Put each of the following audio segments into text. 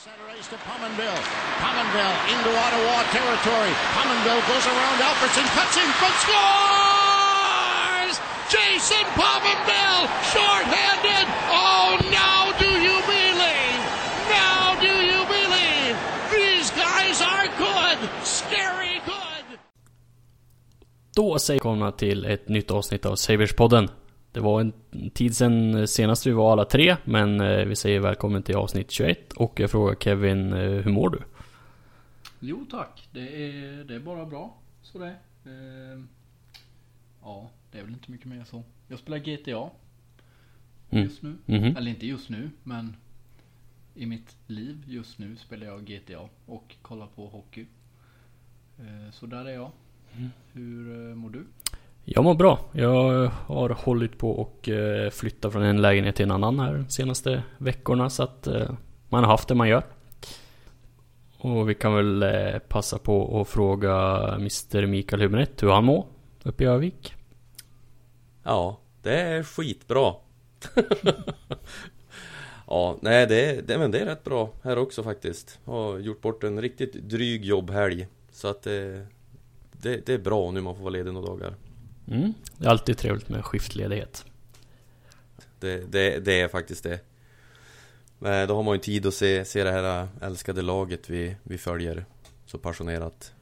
Center ice to Pominville. Pominville into Ottawa territory. Pominville goes around Albertson, cuts in front, scores! Jason Pominville, short-handed. Oh, now do you believe? Now do you believe? These guys are good, scary good. Då säger välkomna till ett nytt avsnitt av Saverspodden. Det var en tid sedan senast vi var alla tre, men eh, vi säger välkommen till avsnitt 21 och jag frågar Kevin, eh, hur mår du? Jo tack, det är, det är bara bra. Så det. Eh, ja, det är väl inte mycket mer så. Jag spelar GTA. Mm. Just nu. Mhm. Eller inte just nu, men i mitt liv just nu spelar jag GTA och kollar på hockey. Eh, så där är jag. Mm. Hur eh, mår du? Jag mår bra. Jag har hållit på och eh, flytta från en lägenhet till en annan här de senaste veckorna så att eh, man har haft det man gör. Och vi kan väl eh, passa på att fråga Mr Mikael Hübinette hur han mår uppe i Övik. Ja, det är skitbra. ja, nej det, det, men det är rätt bra här också faktiskt. Har gjort bort en riktigt dryg jobbhelg. Så att det, det, det är bra nu man får vara ledig några dagar. Mm. Det är alltid trevligt med skiftledighet. Det, det, det är faktiskt det. Men då har man ju tid att se, se det här älskade laget vi, vi följer så passionerat.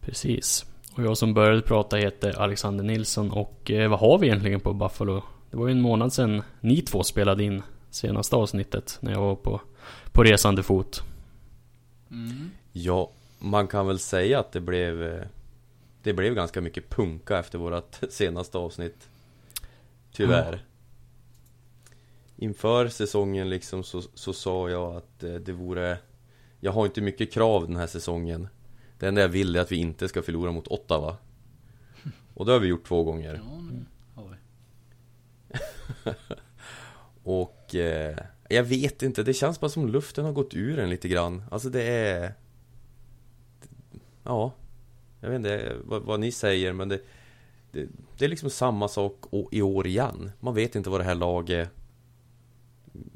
Precis. Och jag som började prata heter Alexander Nilsson och eh, vad har vi egentligen på Buffalo? Det var ju en månad sedan ni två spelade in senaste avsnittet när jag var på, på resande fot. Mm. Ja, man kan väl säga att det blev eh, Det blev ganska mycket punka efter vårat senaste avsnitt. Tyvärr. Ja. Inför säsongen liksom så, så sa jag att eh, det vore Jag har inte mycket krav den här säsongen. Det enda jag vill är att vi inte ska förlora mot Ottawa. Och det har vi gjort två gånger. Vi. Och eh, jag vet inte, det känns bara som luften har gått ur en lite grann. Alltså det är Ja Jag vet inte vad, vad ni säger men det, det Det är liksom samma sak i år igen Man vet inte vad det här laget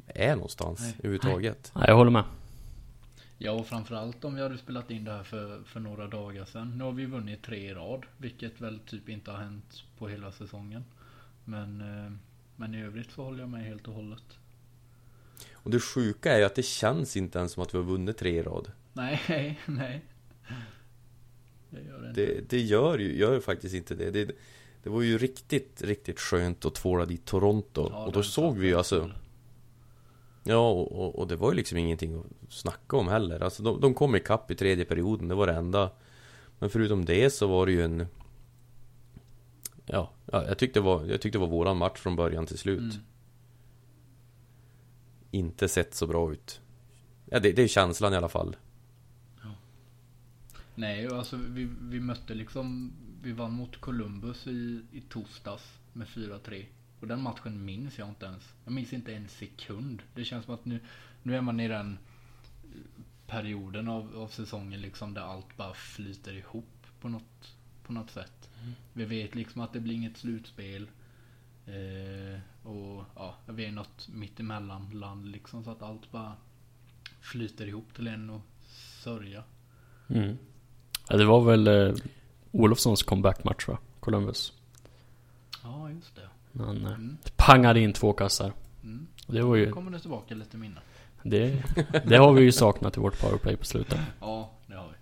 Är någonstans Nej. överhuvudtaget Ja, jag håller med. Ja, och framförallt om vi hade spelat in det här för, för några dagar sedan. Nu har vi vunnit tre i rad, vilket väl typ inte har hänt på hela säsongen. Men, eh, men i övrigt så håller jag med helt och hållet. Och det sjuka är ju att det känns inte ens som att vi har vunnit tre i rad Nej, nej. Det gör det. Det, gör ju gör faktiskt inte det. det Det var ju riktigt, riktigt skönt att tvåla dit Toronto Ja, Och då såg vi ju alltså. Ja, och, och, det var ju liksom ingenting att snacka om heller. Alltså de, de kom ikapp i tredje perioden, det var det enda. Men förutom det så var det ju en... Ja, ja jag, tyckte det var, jag tyckte det var våran match från början till slut. Mm. Inte sett så bra ut. Ja, det, det är känslan i alla fall. Nej, alltså vi, vi mötte liksom, vi vann mot Columbus i, i torsdags med 4-3. Och den matchen minns jag inte ens. Jag minns inte en sekund. Det känns som att nu, nu är man i den perioden av, av säsongen liksom där allt bara flyter ihop på något, på något sätt. Vi vet liksom att det blir inget slutspel. Eh, och ja, vi är något mittemellan land liksom så att allt bara flyter ihop till en och sörja. Mm. Ja, det var väl eh, Olofssons comeback-match va? Columbus. Ja, just det. Han eh, Mm. pangade in två kassar. Mm. Det var Nu ju... kommer det tillbaka lite minne. Det, det har vi ju saknat i vårt powerplay på slutet. Ja, det har vi.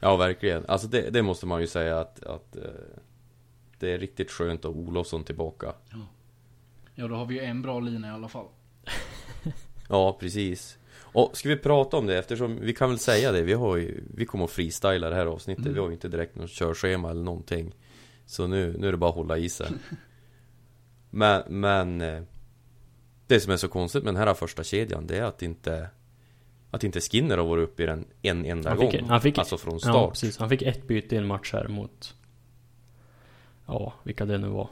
Ja, verkligen. Alltså det, det måste man ju säga att, att eh, Det är riktigt skönt att Olofsson tillbaka. Ja, då har vi ju en bra lina i alla fall. Ja, precis. Och ska vi prata om det eftersom vi kan väl säga det, vi har ju, vi kommer att freestyla det här avsnittet. Mm. Vi har ju inte direkt något körschema eller någonting. Så nu, nu är det bara att hålla i sig. Men, men eh, Det som är så konstigt med den här första kedjan det är att inte Att inte Skinner har varit uppe i den en enda Han gång. fick, han fick, alltså från Ja, start. precis. Han fick ett byte i en match här mot... Ja, vilka det nu var.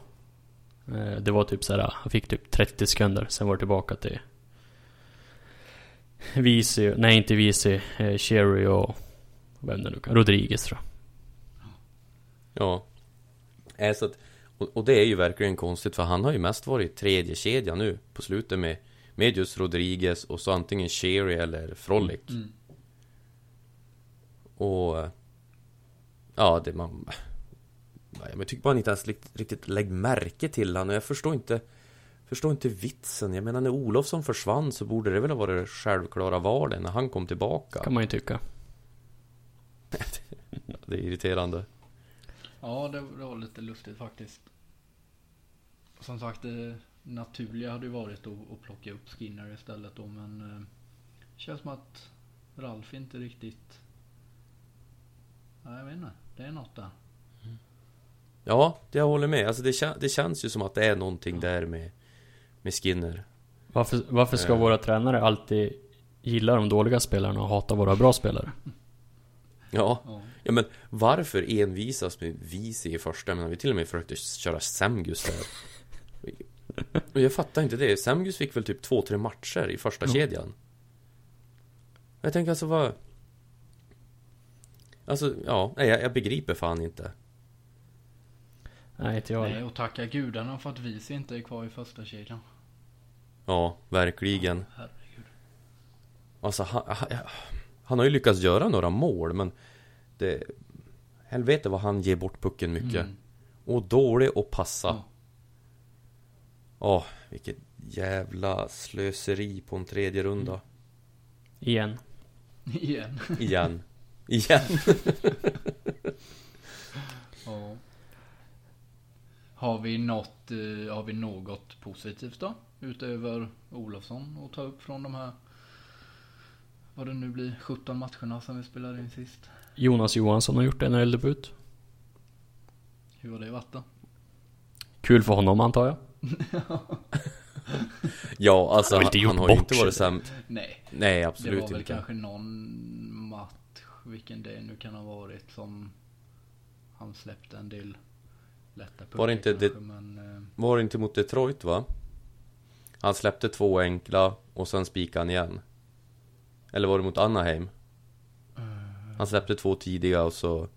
Eh, Det var typ så här, han fick typ 30 sekunder, sen var det tillbaka till... Visi, nej inte Visi, eh, Cherry och... Vem det nu kan, Rodriguez tror jag. Ja. Äh, så att, och, och det är ju verkligen konstigt för han har ju mest varit tredje kedja nu på slutet med Med just Rodriguez och så antingen Sherry eller Frolic. Mm. Och... eh, Ja, det man... Jag tycker bara inte ens riktigt, riktigt lägg märke till han och jag förstår inte... Förstår inte vitsen. Jag menar när Olofsson försvann så borde det väl ha varit det självklara valet när han kom tillbaka. Kan man ju tycka. Det är irriterande. Ja, det, det var lite lustigt faktiskt. Som sagt, det naturliga hade ju varit att, plocka upp Skinner istället då, men eh, känns som att Ralf inte riktigt... Nej, jag vet inte. Det är något där. Ja, det jag håller med. Alltså det, kän- det känns ju som att det är någonting där med, med Skinner. Varför, varför ska Eh. våra tränare alltid gilla de dåliga spelarna och hata våra bra spelare? Ja, Ja. men varför envisas med Visi i första? Menar, vi till och med försökte köra Semgus där. Och jag fattar inte det. Semgus fick väl typ två, tre matcher i första Ja. kedjan. Jag tänker alltså vad... Alltså, ja, nej, jag, jag begriper fan inte. Nej, inte jag Nej, och tacka gudarna för att Vici inte är kvar i första kedjan. Ja, verkligen. Herregud. Alltså, han, han, han har ju lyckats göra några mål, men det... Helvete vad han ger bort pucken mycket. Mm. Och dålig att passa. Ja. Åh, vilket jävla slöseri på en tredje runda. Igen. Igen. Igen. Igen. Ja. Har vi något, eh, har vi något positivt då? Utöver Olofsson att ta upp från de här, vad det nu blir, 17 matcherna som vi spelade in sist. Jonas Johansson har gjort en NHL-debut. Hur har det varit då? Kul för honom antar jag. Ja, alltså Han han, har inte gjort han har ju inte varit sämre. Nej, Nej, det absolut var väl inte. kanske någon match, vilken det nu kan ha varit, som han släppte en del lätta Var det inte kanske, det- men eh, Var det inte mot Detroit va? Han släppte två enkla och sen spikade han igen. Eller var det mot Anaheim? Han släppte två tidiga och så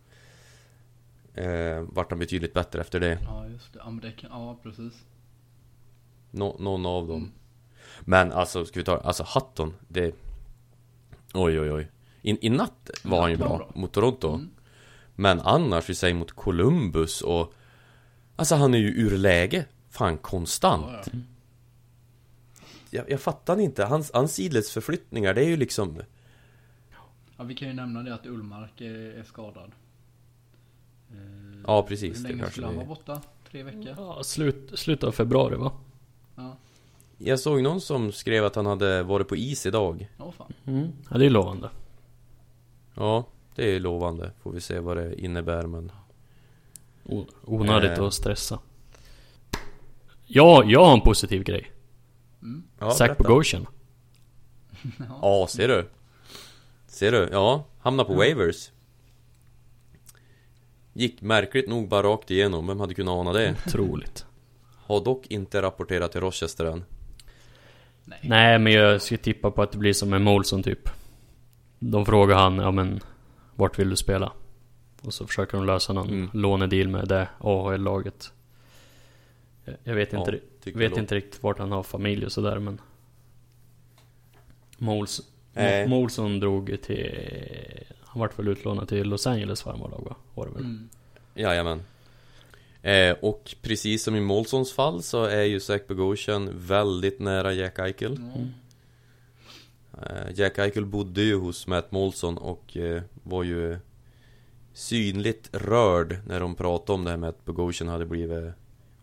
eh, vart han betydligt bättre efter det. ja just det, ja, men det kan, ja precis. Nå, någon av dem. Mm. Men alltså, ska vi ta Alltså Hutton, det... Oj, oj, oj. I, i natt var han ju bra, bra. mot Toronto. Mm. Men annars, vi säger mot Columbus och... Alltså han är ju ur läge, fan konstant. Ja, ja. Jag, jag fattar inte, hans, hans sidledsförflyttningar, det är ju liksom... Ja, vi kan ju nämna det att Ullmark är, är skadad. Eh, Ja, precis, Hur länge skulle han vara borta? Tre veckor? Ja, slut, slutet av februari va? Ja. Jag såg någon som skrev att han hade varit på is idag. Ja, fan. Mm. Ja, det är lovande. Ja, det är lovande. Får vi se vad det innebär, men... Onödigt Eh. att stressa. Ja, jag har en positiv grej. Mm. Ja, berätta. Bogosian. Ja, ser du? Ser du? Ja, hamnar på waivers. Gick märkligt nog bara rakt igenom, vem hade kunnat ana det? Otroligt. Har dock inte rapporterat till Rochester än. Nej. Nej, men jag ska tippa på att det blir som en Molson typ. De frågar han, ja men vart vill du spela? Och så försöker de lösa någon Mm. lånedeal med det AHL-laget. Jag- vet, inte, Ja, vet jag inte riktigt vart han har familj och sådär men... Mols. Mo- Molson drog till... Han vart väl utlånad till Los Angeles farmarlag va? Var det väl? Mm. Jajamän. Eh, och precis som i Molsons fall så är ju Zach Bogosian väldigt nära Jack Eichel. Ja. Eh, Jack Eichel bodde ju hos Matt Molson och eh, var ju synligt rörd när de pratade om det här med att Bogosian hade blivit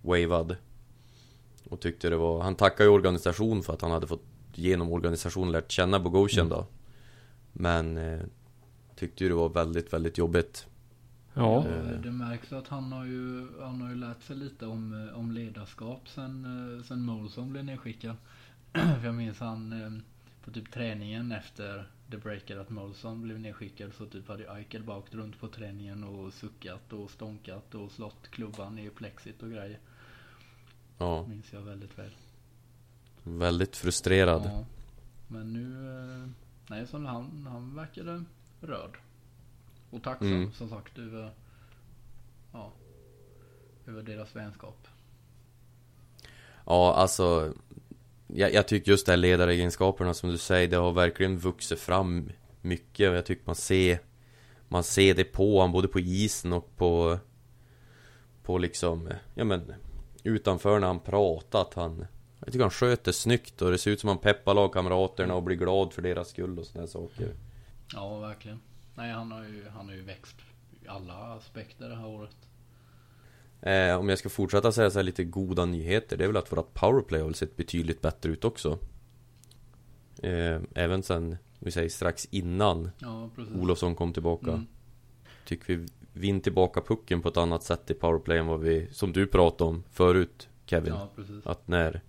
wavad. Och tyckte det var, han tackade ju organisation för att han hade fått genom organisationen lärt känna Bogosian Mm. då. Men eh, tyckte ju det var väldigt, väldigt jobbigt. Ja. Eh, Det märks att han har ju, han har ju lärt sig lite om, eh, om ledarskap sen, eh, sen Molson blev nedskickad. För jag minns han på typ träningen efter The Breaker att Molson blev nedskickad så typ hade Eichel bara åkt runt på träningen och suckat och stånkat och slått klubban i plexit och grejer. Ja, Minns jag väldigt väl. väldigt frustrerad. Ja. Men nu, eh, nej så han, han verkade rörd. Och tacksam Mm. som sagt över, ja, över deras vänskap. Ja, alltså jag, jag tycker just det här ledaregenskaperna som du säger, det har verkligen vuxit fram mycket och jag tycker man ser Man ser det på honom både på isen och på På liksom, ja men Utanför när han pratar att han Jag tycker han sköter snyggt och det ser ut som han peppar lagkamraterna och blir glad för deras skull och sådana saker Ja, verkligen. Nej, han har ju, han har ju växt i alla aspekter det här året. Eh, om jag ska fortsätta säga så här lite goda nyheter, det är väl att vårat powerplay har väl sett betydligt bättre ut också. Eh, även sen, vi säger strax innan Ja, precis. Olofsson kom tillbaka. Mm. Tycker vi vinner tillbaka pucken på ett annat sätt i powerplay än vad vi, som du pratade om förut Kevin. Ja. Att när,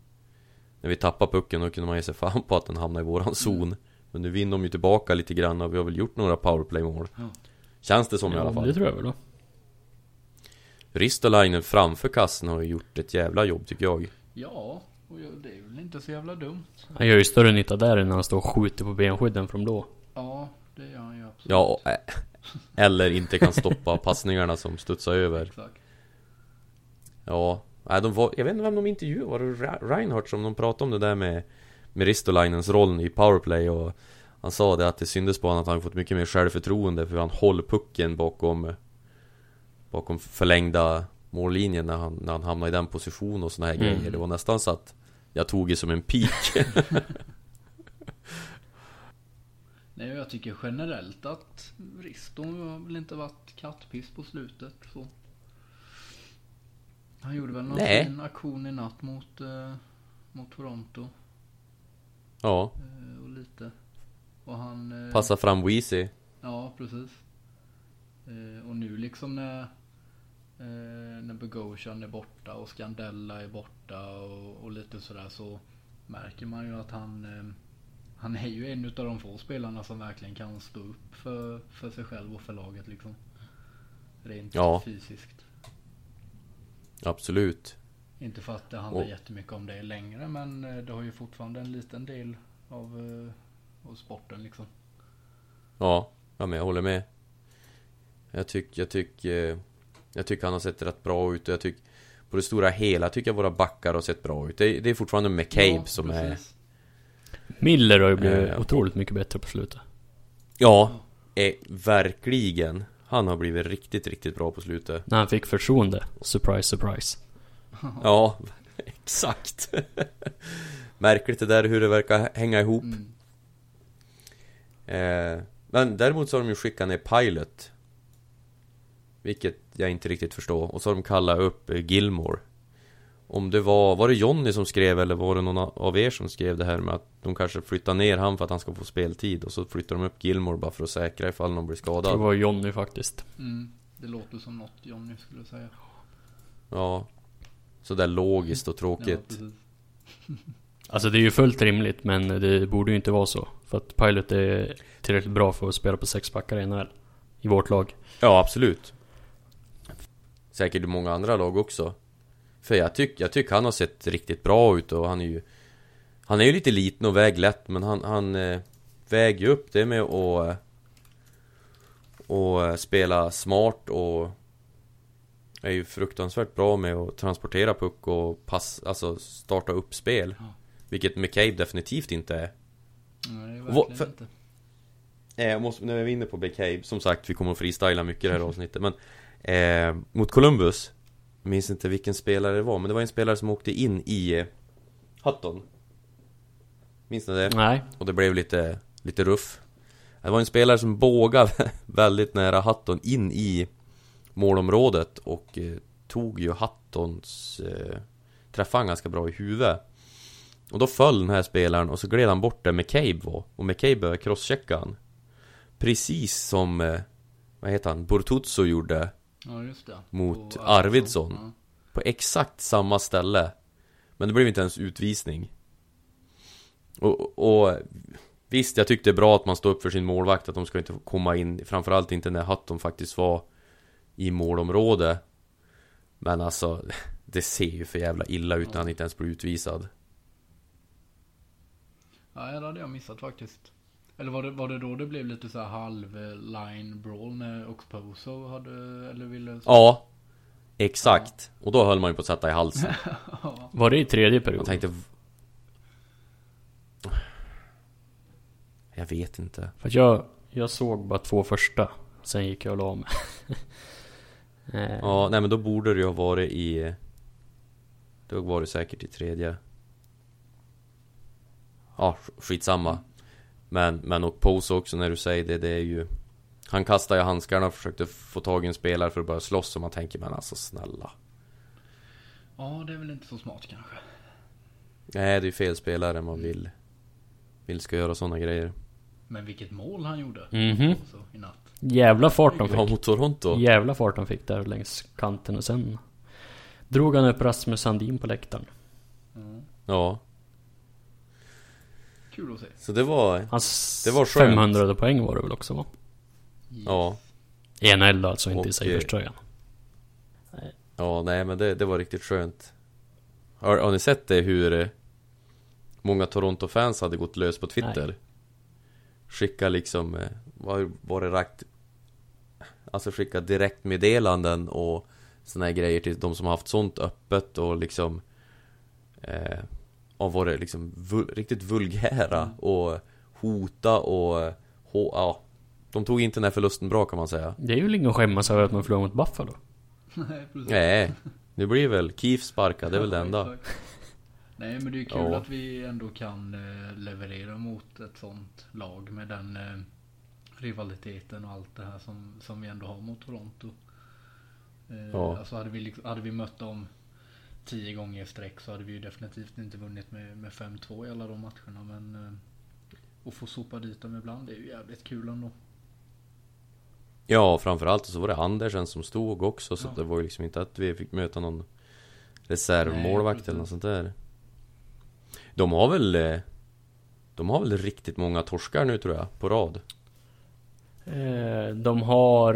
när vi tappar pucken då kunde man ge sig fan på att den hamnar i våran zon. Men nu vinner de ju tillbaka lite grann och vi har väl gjort några powerplay-mål. Ja. Känns det som i alla Ja, fall. det tror jag väl då. Ristolainen framför kassen har ju gjort ett jävla jobb tycker jag. Ja, och det är väl inte så jävla dumt. Han gör ju större nytta där än när han står och skjuter på benskydden från blå. Ja, det gör han ju absolut. Ja, och, äh, eller inte kan stoppa passningarna som studsar över. Exakt. Ja, nej, de var, jag vet inte vem de intervjuade, var det Re- Reinhardt som de pratade om det där med Med Ristolainens roll i powerplay och Han sa det att det syntes på honom att han fått mycket mer självförtroende för han håller pucken bakom Bakom förlängda mållinjen när han, när han hamnar i den positionen och såna här Mm. grejer Det var nästan så att Jag tog det som en pik Nej, jag tycker generellt att Risto har väl inte varit kattpiss på slutet. Så. Han gjorde väl någon Nej. fin aktion i natt mot, eh, mot Toronto. Ja, Eh, och lite. Och han... Eh, passa fram Weezy Ja, precis. Eh, och nu liksom när, eh, när Bogosian är borta och Scandella är borta och, och lite sådär så märker man ju att han, eh, han är ju en utav de få spelarna som verkligen kan stå upp för, för sig själv och för laget liksom. Rent Ja. fysiskt. Absolut Inte för att det handlar Och- jättemycket om det längre men eh, det har ju fortfarande en liten del av, eh, av sporten liksom. Ja, ja men jag håller med Jag tycker, jag tycker Jag tycker han har sett rätt bra ut och jag tycker På det stora hela tycker jag våra backar har sett bra ut Det, är- det är fortfarande McCabe Ja, som precis. Miller har ju blivit Eh, otroligt mycket bättre på slutet. är Ja, är verkligen Han har blivit riktigt, riktigt bra på slutet När han fick förtroende. Surprise, surprise. Ja, exakt Märkligt det där hur det verkar hänga ihop Mm. eh, Men däremot så har de ju skickat ner Pilot Vilket jag inte riktigt förstår Och så har de kallat upp eh, Gilmore Om det var, var det Jonny som skrev eller var det någon av er som skrev det här med att de kanske flyttar ner han för att han ska få speltid och så flyttar de upp Gilmore bara för att säkra ifall någon blir tror det skadad var Jonny faktiskt. Mm. Det låter som något Johnny skulle säga. Ja Sådär logiskt och Ja, tråkigt precis. Alltså det är ju fullt rimligt men det borde ju inte vara så. För att Pilot är tillräckligt bra för att spela på sex backar i NHL. I vårt lag. Ja, absolut Säkert i många andra lag också För jag tycker jag tycker han har sett riktigt bra ut och han är ju Han är ju lite liten och väger lätt men han, han eh, väger ju upp det med att eh, och eh, spela smart och är ju fruktansvärt bra med att transportera puck och pass, alltså starta upp spel Ja. Vilket McCabe definitivt inte är Nej, verkligen för- inte. Eh, jag måste, när vi är inne på McCabe, som sagt vi kommer att freestyla mycket i det här avsnittet men eh, Mot Columbus Minns inte vilken spelare det var, men det var en spelare som åkte in i eh, Hutton Minns ni det? Nej. Och det blev lite, lite ruff Det var en spelare som bågade väldigt nära Hutton in i målområdet och eh, tog ju Huttons eh, Träffade han ganska bra i huvudet Och då föll den här spelaren och så gled han bort där McCabe var Och McCabe började crosschecka han Precis som eh, Vad heter han? Bortuzzo gjorde Ja, just det. Mot Och Arvidsson. Ja. På exakt samma ställe Men det blev inte ens utvisning och, och Visst, jag tyckte det är bra att man står upp för sin målvakt Att de ska inte komma in Framförallt inte när Hutton faktiskt var I målområde Men alltså Det ser ju för jävla illa ut när han inte ens blir utvisad Ja, det hade jag missat faktiskt. Eller var det, var det då det blev lite så här halv eh, line brawl när Oxposo hade, eller ville... Ja Exakt Och då höll man ju på att sätta i halsen Var det i tredje period? Man tänkte Jag vet inte. För att jag, jag såg bara två första. Sen gick jag och la mig. Eh, Ja, nej men då borde det ju ha varit i... Då var det säkert i tredje. Ja, sk- skitsamma. Men, men och Pose också när du säger det, det är ju... Han kastade ju handskarna och försökte få tag i en spelare för att börja slåss och man tänker men alltså snälla. Ja, det är väl inte så smart kanske. Nej, det är ju fel spelare man vill... Vill ska göra sådana grejer. Men vilket mål han gjorde. Mhm. I natt. Jävla fart de Ja, fick. mot Toronto. Jävla fart de fick där längs kanten och sen drog han upp Rasmus Sandin på läktaren. Ja. Ja, Kul att se. så det var... Hans Det var skönt. 500 poäng var det väl också va? Ja. I NHL alltså, inte i Och, Sabres-tröjan. Ja, nej men det, det var riktigt skönt. Har, har ni sett det hur eh, många Toronto-fans hade gått lös på Twitter? Skicka liksom, eh, var, var det rakt... Alltså skicka direktmeddelanden och såna här grejer till de som har haft sånt öppet och liksom... Eh, och varit liksom vul, riktigt vulgära och hota och... Hå, ja, de tog inte den här förlusten bra kan man säga. Det är ju ingen att skämmas över att man förlorar mot Buffalo. Nej, precis. Nej, nu blir väl Keefe sparkad, det är väl det enda. Nej men det är kul Ja. att vi ändå kan eh, leverera mot ett sånt lag med den eh, rivaliteten och allt det här som, som vi ändå har mot Toronto. Eh, Ja. Alltså hade vi, liksom, hade vi mött dem tio gånger i sträck så hade vi ju definitivt inte vunnit med, med 5-2 i alla de matcherna men eh, att få sopa dit dem ibland det är ju jävligt kul ändå. Ja, framförallt så var det Andersen som stod också så Ja. det var ju liksom inte att vi fick möta någon reservmålvakt Nej, eller något sånt där. De har väl... eh, De har väl riktigt många torskar nu tror jag, på rad. Eh, de har...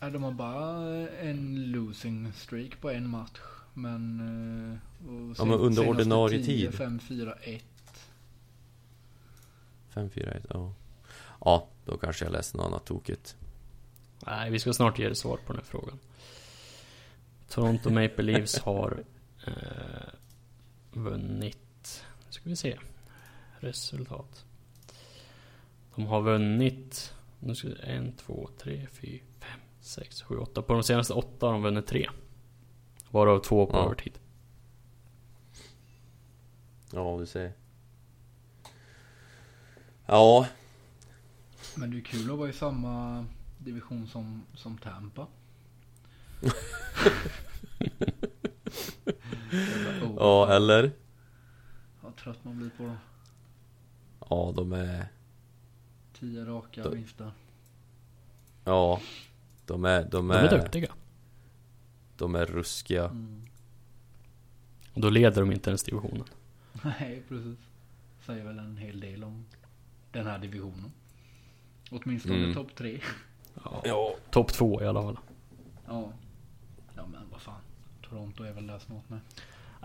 Ja, de har bara en losing streak på en match. Men... eh, och Ja, men under ordinarie 10, tid. 5, 4, 1. 5-4-1, ja. Ja, då kanske jag läste något annat tokigt. Nej, vi ska snart ge er svar på den här frågan. Toronto Maple Leafs har eh, vunnit... Nu ska vi se. Resultat. De har vunnit... Nu ska vi, en, två, tre, fyra, fem, sex, sju, åtta. På de senaste åtta har de vunnit tre. Varav två på Ja. övertid. Ja, du ser. Ja, Men det är kul att vara i samma division som, som Tampa. Oh, ja eller? Vad trött man blir på dem. Ja, de är... Tio raka vinster. Ja, de är... De De är, är duktiga. De är ruskiga. Mm. Och då leder de inte ens divisionen. Nej, precis. Säger väl en hel del om den här divisionen. Åtminstone Mm. topp tre. Ja. Ja. Topp två i alla fall. Ja. Ja men vad fan. Toronto är väl där snart med.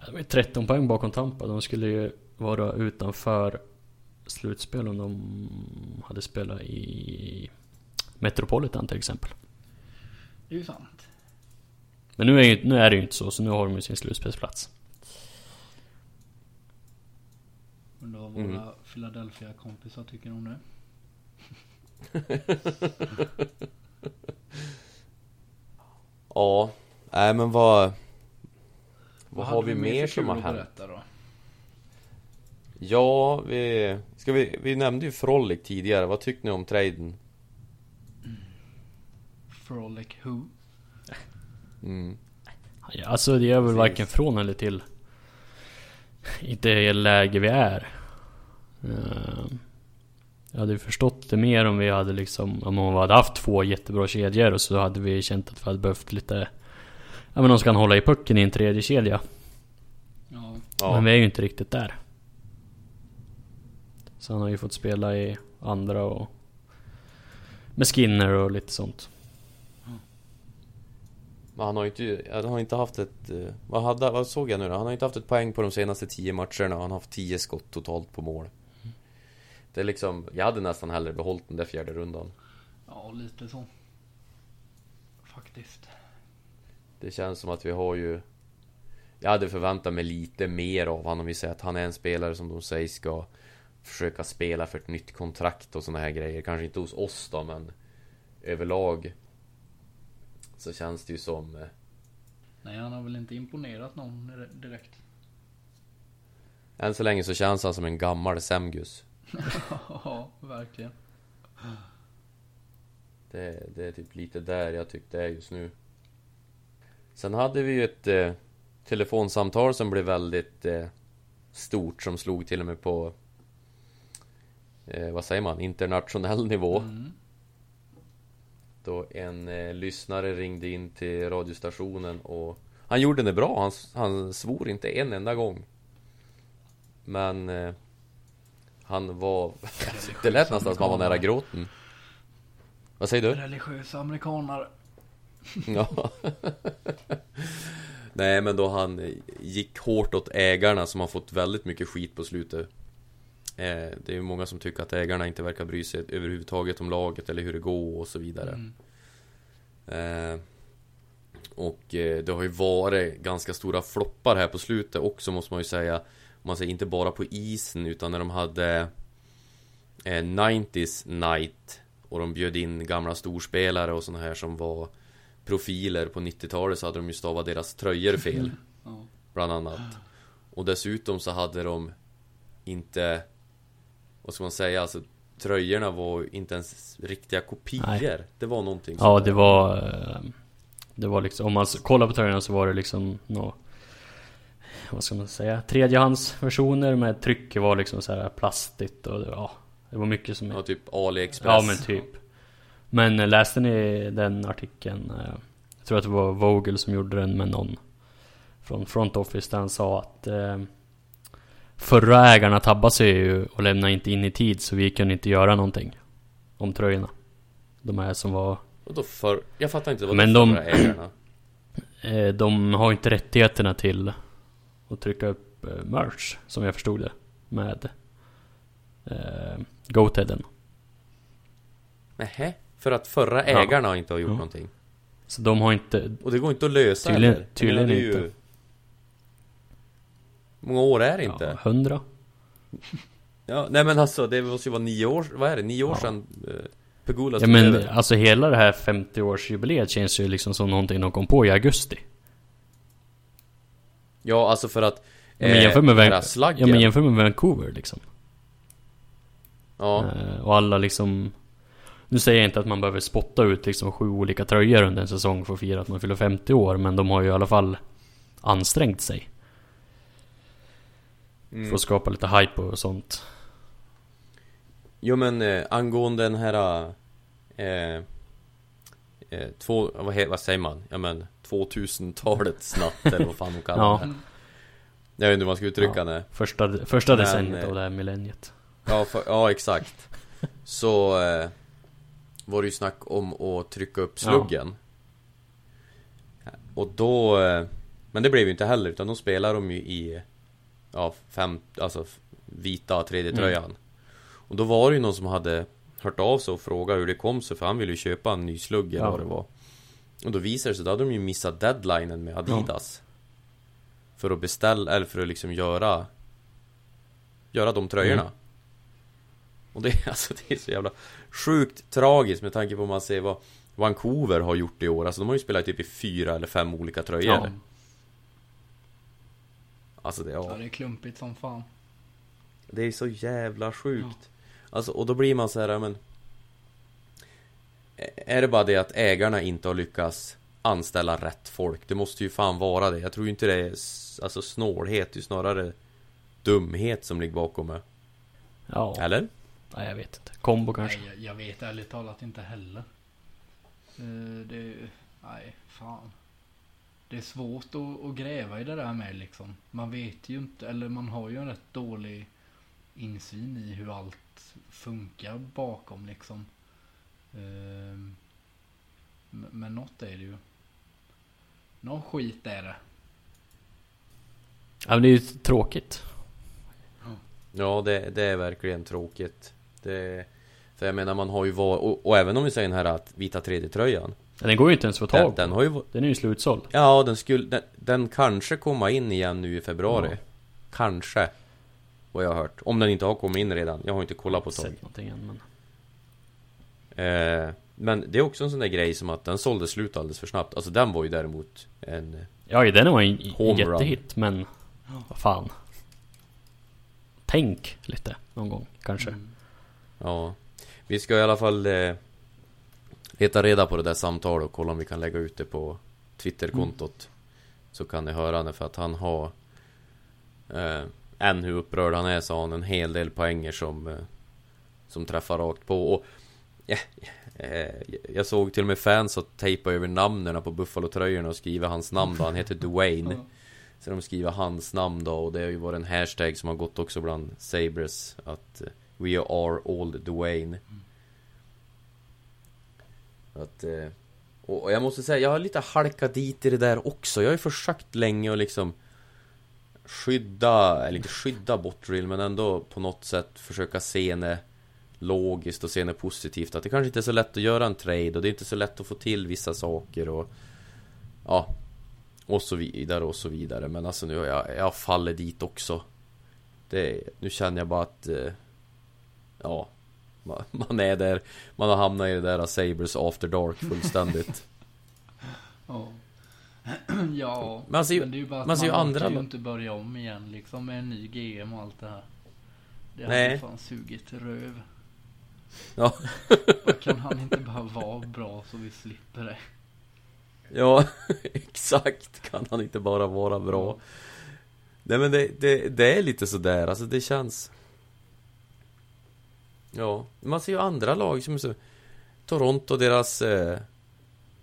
De är 13 poäng bakom Tampa. De skulle ju vara utanför slutspel om de hade spelat i Metropolitan till exempel. Det är ju sant. Men nu är, ju, nu är det ju inte så, så nu har de ju sin slutspelsplats. Undrar vad våra Mm. Philadelphia-kompisar tycker om det. Ja, nej men vad... Vad har vi mer som har hänt? berätta då? Ja, vi... Ska vi... Vi nämnde ju Frolic tidigare, vad tyckte ni om traden? Frolic Who? Mm. Ja, alltså det är väl Precis. varken från eller till. I det läge vi är. Eh, Jag hade ju förstått det mer om vi hade liksom, om vi hade haft två jättebra kedjor och så hade vi känt att vi hade behövt lite Ja men som kan hålla i pucken i en tredje kedja. Ja. Ja, Men vi är ju inte riktigt där. Så han har ju fått spela i andra och med Skinner och lite sånt. Men han har ju inte... Han har inte haft ett... eh, Vad, hade, vad såg jag nu då? Han har inte haft ett poäng på de senaste tio matcherna Han har haft tio skott totalt på mål Det är liksom... Jag hade nästan hellre behållit den där fjärde rundan ja, lite så. Faktiskt. Det känns som att vi har ju Jag hade förväntat mig lite mer av honom om vi säger att han är en spelare som de säger ska försöka spela för ett nytt kontrakt och såna här grejer. Kanske inte hos oss då, men överlag så känns det ju som... eh, Nej, han har väl inte imponerat någon dire- direkt. Än så länge så känns han som en gammal Semgus. Ja, verkligen. Det, det är typ lite där jag tyckte är just nu. Sen hade vi ju ett eh, telefonsamtal som blev väldigt eh, stort som slog till och med på eh, vad säger man, internationell nivå. Mm. Då en eh, lyssnare ringde in till radiostationen och han gjorde det bra, han, han svor inte en enda gång. Men eh, han var... det lät nästan som han var nära gråten. Vad säger du? Religiösa amerikanare. Ja. Nej men då han eh, gick hårt åt ägarna som har fått väldigt mycket skit på slutet. Eh, det är ju många som tycker att ägarna inte verkar bry sig överhuvudtaget om laget eller hur det går och så vidare. Mm. Eh, och eh, det har ju varit ganska stora floppar här på slutet också måste man ju säga. Om man säger inte bara på isen utan när de hade eh, 90s night och de bjöd in gamla storspelare och såna här som var profiler på 90-talet så hade de ju stavat deras tröjor fel. Bland annat. Och dessutom så hade de inte Vad ska man säga? Alltså Tröjorna var inte ens riktiga kopior. Nej. Det var någonting Ja, sånt det var... eh, Det var liksom, om man kollar på tröjorna så var det liksom nå Vad ska man säga? Tredjehandsversioner med trycket var liksom så här plastigt och det, ja Det var mycket som... Ja, typ AliExpress. Ja men typ Men eh, läste ni den artikeln? eh, Jag tror att det var Vogel som gjorde den med någon Från Front Office där han sa att Förra ägarna tabbade sig ju och lämnade inte in i tid så vi kunde inte göra någonting Om tröjorna De här som var Och då för... Jag fattar inte vad Men de förra ägarna. Eh, De har inte rättigheterna till att trycka upp eh, merch, som jag förstod det, med eh, Goatheaden. Nähä? För att förra Ja. ägarna inte har gjort Ja. någonting. Så de har inte... Och det går inte att lösa Tydligen- heller. Jag tydligen ju- inte. Hur många år är det inte? Ja, hundra? Ja, nej men alltså det måste ju vara nio år, vad är det? Nio år Ja. sedan eh, Pegula Ja men över. alltså hela det här 50-årsjubileet känns ju liksom som någonting de kom på i augusti. Ja, alltså för att Ja, men jämför med, den här Van- ja, men jämför med Vancouver liksom. ja, Eh, och alla liksom... Nu säger jag inte att man behöver spotta ut liksom sju olika tröjor under en säsong för att fira att man fyller 50 år, men de har ju i alla fall ansträngt sig. Mm. För att skapa lite hype och sånt. Jo men eh, angående den här eh, eh, två, vad, he, vad säger man? Ja men 2000-talets natt eller vad fan de kallar Ja. det Jag vet inte hur man ska uttrycka Ja. det Första, första Men, decenniet eh, av det här millenniet. Ja, för, ja exakt Så eh, var det ju snack om att trycka upp sluggen Och då eh, Men det blev ju inte heller utan då spelar de ju i Ja, fem, alltså vita tredje tröjan Mm. Och då var det ju någon som hade Hört av sig och frågat hur det kom sig för han ville ju köpa en ny slugg eller Ja. vad det var Och då visade det sig, då hade de ju missat deadlinen med Adidas För att beställa, eller för att liksom göra Göra de tröjorna Mm. och det, är- alltså, det är så jävla sjukt tragiskt med tanke på om man ser vad Vancouver har gjort i år. Alltså de har ju spelat typ i fyra eller fem olika tröjor. Ja. Alltså det, Ja, ja, det är klumpigt som fan. det är så jävla sjukt. Alltså och då blir man så här, ja, men Är det bara det att ägarna inte har lyckats anställa rätt folk? Det måste ju fan vara det. Jag tror ju inte det är alltså snålhet, det är snarare dumhet som ligger bakom det. Ja, Eller? nej, jag vet inte. Kombo kanske. Nej, jag, jag vet ärligt talat inte heller. Eh, det, nej, fan. Det är svårt att, att gräva i det där med liksom. Man vet ju inte, eller man har ju en rätt dålig insyn i hur allt funkar bakom liksom. Ehm, men- något är det ju. Någon skit är det. Ja, men det är ju tråkigt. Ja, det, det är verkligen tråkigt. Det, för jag menar, man har ju varit... Och, och även om vi säger den här att vita 3D-tröjan. Ja, Den går ju inte ens att få Den, tag den på. har ju... va- Den är ju slutsåld. Ja, den skulle... Den, den kanske komma in igen nu i februari. Ja. Kanske. Vad jag har hört. Om den inte har kommit in redan. Jag har inte kollat på tag. Än, men... Eh, men det är också en sån där grej som att den sålde slut alldeles för snabbt. Alltså den var ju däremot en... Ja, den var en Home run. jättehit, men... Vad fan. Tänk lite någon gång, kanske. Mm. Ja. Vi ska i alla fall eh, leta reda på det där samtalet och kolla om vi kan lägga ut det på Twitterkontot. Så kan ni höra det för att han har eh, Än hur upprörd han är så har han en hel del poänger som eh, Som träffar rakt på och ja, eh, Jag såg till och med fans att tejpa över namnen på Buffalo-tröjorna och skriva hans namn då. Han heter Dwayne. Så de skriver hans namn då och det har ju varit en hashtag som har gått också bland Sabres Att eh, We are old Dwayne att eh, och, jag måste säga, jag har lite halkat dit i det där också. Jag har ju försökt länge att liksom Skydda, eller inte skydda Bottrill men ändå på något sätt försöka se det Logiskt och se det positivt. Att det kanske inte är så lätt att göra en trade och det är inte så lätt att få till vissa saker och Ja Och så vidare och så vidare. Men alltså nu har jag, jag faller dit också. Det, Nu känner jag bara att eh, Ja man, man är där Man har hamnat i det där Sabres after dark fullständigt Ja. ja, Man ser ju- men det är ju bara att man man, orkar andra ju inte börja om igen liksom med en ny GM och allt det här. Det Nej. hade fan sugit röv. Ja, Kan han inte bara vara bra så vi slipper det? ja exakt Kan han inte bara vara bra Nej men det, det, det är lite sådär, alltså det känns Ja, man ser ju andra lag som så Toronto, deras eh,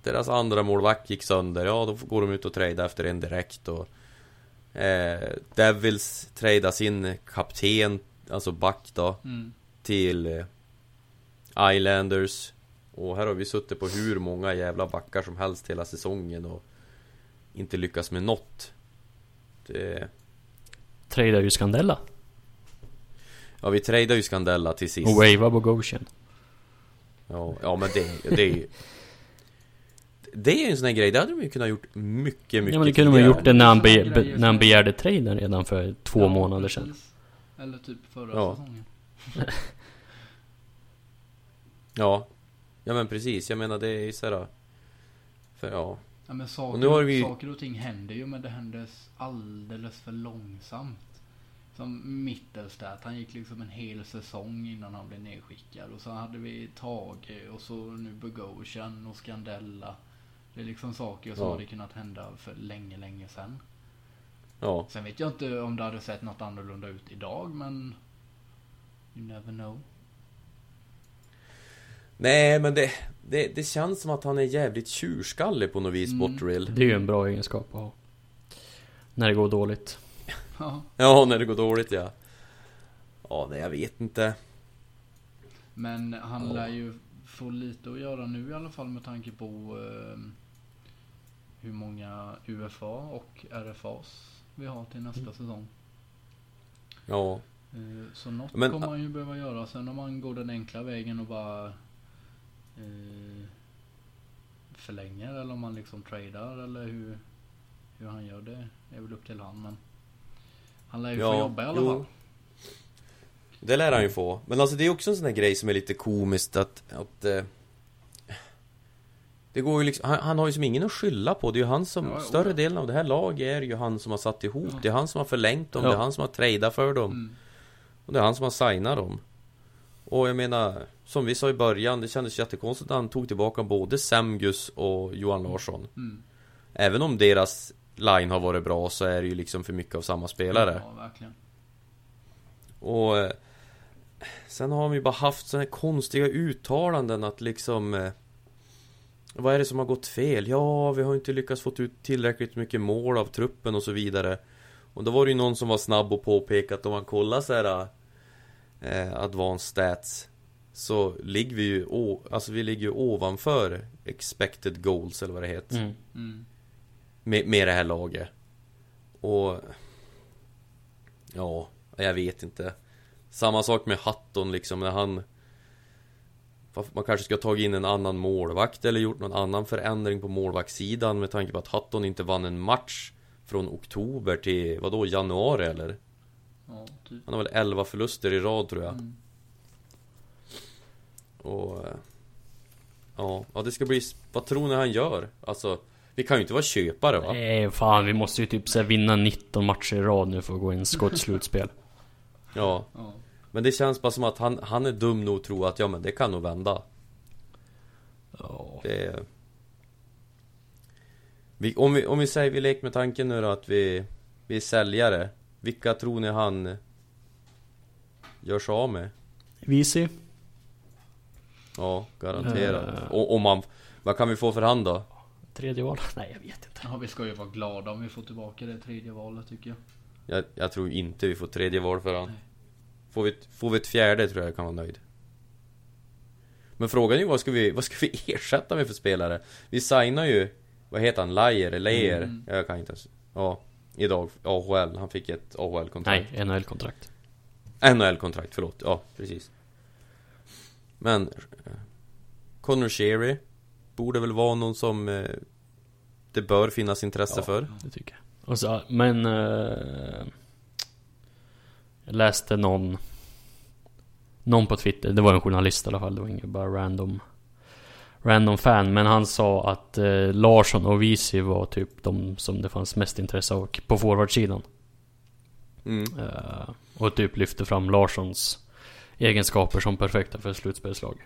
Deras andra målvakt gick sönder, ja då går de ut och tradar efter en direkt och eh, Devils tradar sin kapten, alltså back då Mm. till eh, Islanders Och här har vi suttit på hur många jävla backar som helst hela säsongen och Inte lyckats med något det, Tradar ju Scandella. Ja vi tradar ju Scandella till sist Och wava Bogosian. ja, ja men det, det är ju Det är ju en sån här grej, det hade de ju kunnat gjort mycket, mycket Ja men det kunde man tidigare. gjort det när han, be, be, när han begärde traden redan för två Ja, månader sedan. Eller typ förra Ja. säsongen. Ja Ja men precis, jag menar det är ju såhär För ja Ja, men saker, Och nu har vi- saker och ting händer ju men det händer alldeles för långsamt. Som Mittelstadt, han gick liksom en hel säsong innan han blev nedskickad. Och så hade vi Tage och så nu Bogosian och Scandella. Det är liksom saker som Ja. hade kunnat hända för länge, länge sedan. Ja Sen vet jag inte om det hade sett något annorlunda ut idag men... You never know. Nej men det, det, det känns som att han är jävligt tjurskallig på något vis, Mm. Botterill Det är ju en bra egenskap att ha. När det går dåligt. Ja. Ja, när det går dåligt ja Ja, nej jag vet inte Men han Ja. lär ju få lite att göra nu i alla fall med tanke på eh, hur många UFA och RFAs vi har till nästa Mm. säsong. Ja, Eh, så något Men- kommer man ju behöva göra. Sen om man går den enkla vägen och bara eh, förlänger eller om man liksom tradar eller hur, hur han gör det är väl upp till han. Men han lär ju få ja, jobba i alla jo. fall. Det lär han ju få Men alltså det är också en sån här grej som är lite komiskt att, att eh, Det går ju liksom, han, han har ju som ingen att skylla på Det är ju han som, Ja, större ja. delen av det här laget är ju han som har satt ihop Ja. Det är han som har förlängt dem, Ja. det är han som har tradat för dem Mm. Och det är han som har signat dem Och jag menar Som vi sa i början, det kändes jättekonstigt att han tog tillbaka både Semgus och Johan Larsson Mm. Även om deras line har varit bra så är det ju liksom för mycket av samma spelare Ja, verkligen. Och eh, Sen har vi bara haft sådana här konstiga uttalanden att liksom eh, Vad är det som har gått fel? Ja, vi har inte lyckats få ut tillräckligt mycket mål av truppen och så vidare Och då var det ju någon som var snabb och påpekade att om man kollar så här eh, Advanced stats Så ligger vi ju, alltså vi ligger ju ovanför expected goals eller vad det heter Mm. Mm. Med, med det här laget Och Ja, jag vet inte Samma sak med Hatton liksom när han Man kanske ska ha tagit in en annan målvakt eller gjort någon annan förändring på målvaktssidan med tanke på att Hatton inte vann en match Från oktober till, vadå, januari eller? Ja, typ. Han har väl 11 förluster i rad tror jag. Mm. Och... Ja, ja det ska bli... Vad tror ni han gör? Alltså, vi kan ju inte vara köpare va? Nej, fan vi måste ju typ så här, vinna 19 matcher i rad nu för att gå in i skottslutspel. Ja, Ja. men det känns bara som att han, han är dum nog att tro att ja men det kan nog vända. Ja. Det vi, om, vi, om vi säger, vi leker med tanken nu då att vi, vi är säljare. Vilka tror ni han gör sig av med? Visi? Ja, garanterat. Eh. Och om man... Vad kan vi få för hand då? Tredje val? Nej jag vet inte. ja, vi ska ju vara glada om vi får tillbaka det tredje valet tycker jag. Jag, jag tror inte vi får tredje val för. Nej. Får vi, får vi ett fjärde tror jag jag kan vara nöjd. Men frågan är ju vad ska vi, vad ska vi ersätta med för spelare? Vi signar ju, vad heter han, Lajer, Lejer? Mm. Jag kan inte ens, ja. Idag, AHL, han fick ett AHL-kontrakt. Nej, NHL-kontrakt. NHL-kontrakt, förlåt. Ja, precis. Men eh, Connor Sherry Borde väl vara någon som eh, Det bör finnas intresse Ja. för Det tycker jag. Och så, men... Eh, jag läste någon... Någon på Twitter, det var en journalist i alla fall, det var inget bara random... Random fan, men han sa att eh, Larsson och Visi var typ de som det fanns mest intresse av på forwardsidan. mm. Eh, och typ lyfte fram Larssons egenskaper som perfekta för slutspelslag.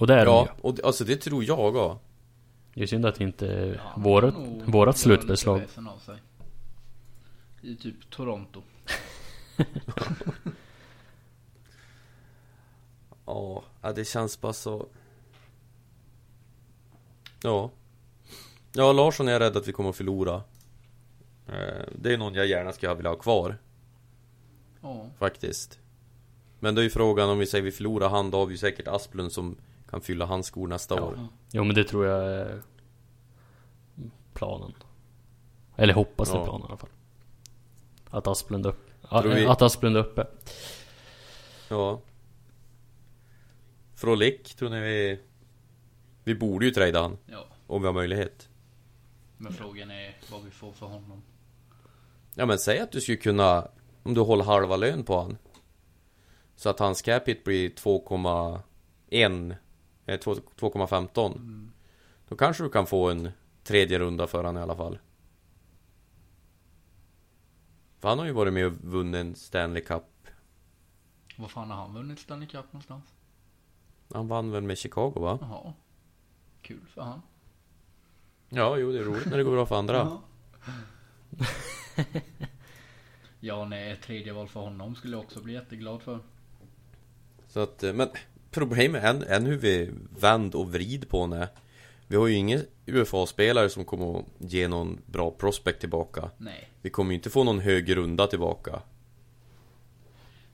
Och det är de Ja, ju. och det- alltså det tror jag också Det är synd att inte Ja, vårat, vårat sig. I typ Toronto. Ja, ja, det känns bara så Ja Ja, Larsson är jag rädd att vi kommer att förlora Eh, Det är någon jag gärna skulle vilja ha kvar Ja. Faktiskt Men då är ju frågan om vi säger vi förlorar han, då har vi ju säkert Asplund som kan fylla hans skor nästa Ja. år Jo men det tror jag är planen. Eller hoppas det är Ja. planen i alla fall. Att Asplund upp, vi- att Asplund är uppe. Ja Frolik, tror ni vi Vi borde ju trada han ja. Om vi har möjlighet Men frågan är vad vi får för honom. Ja men säg att du skulle kunna Om du håller halva lön på han Så att hans capita blir 2,1 eh, 2 2,15 Mm. Då kanske du kan få en tredje runda för han i alla fall För han har ju varit med och vunnit en Stanley Cup Vad fan har han vunnit Stanley Cup någonstans? Han vann väl med Chicago va? Jaha. Kul för han. Ja, jo det är roligt när det går bra för andra Ja, nej, ett tredje val för honom skulle jag också bli jätteglad för. Så att, eh, men problemet är än, än hur vi vänd och vrid på henne Vi har ju ingen UFA-spelare som kommer att ge någon bra prospect tillbaka Nej. Vi kommer ju inte få någon hög runda tillbaka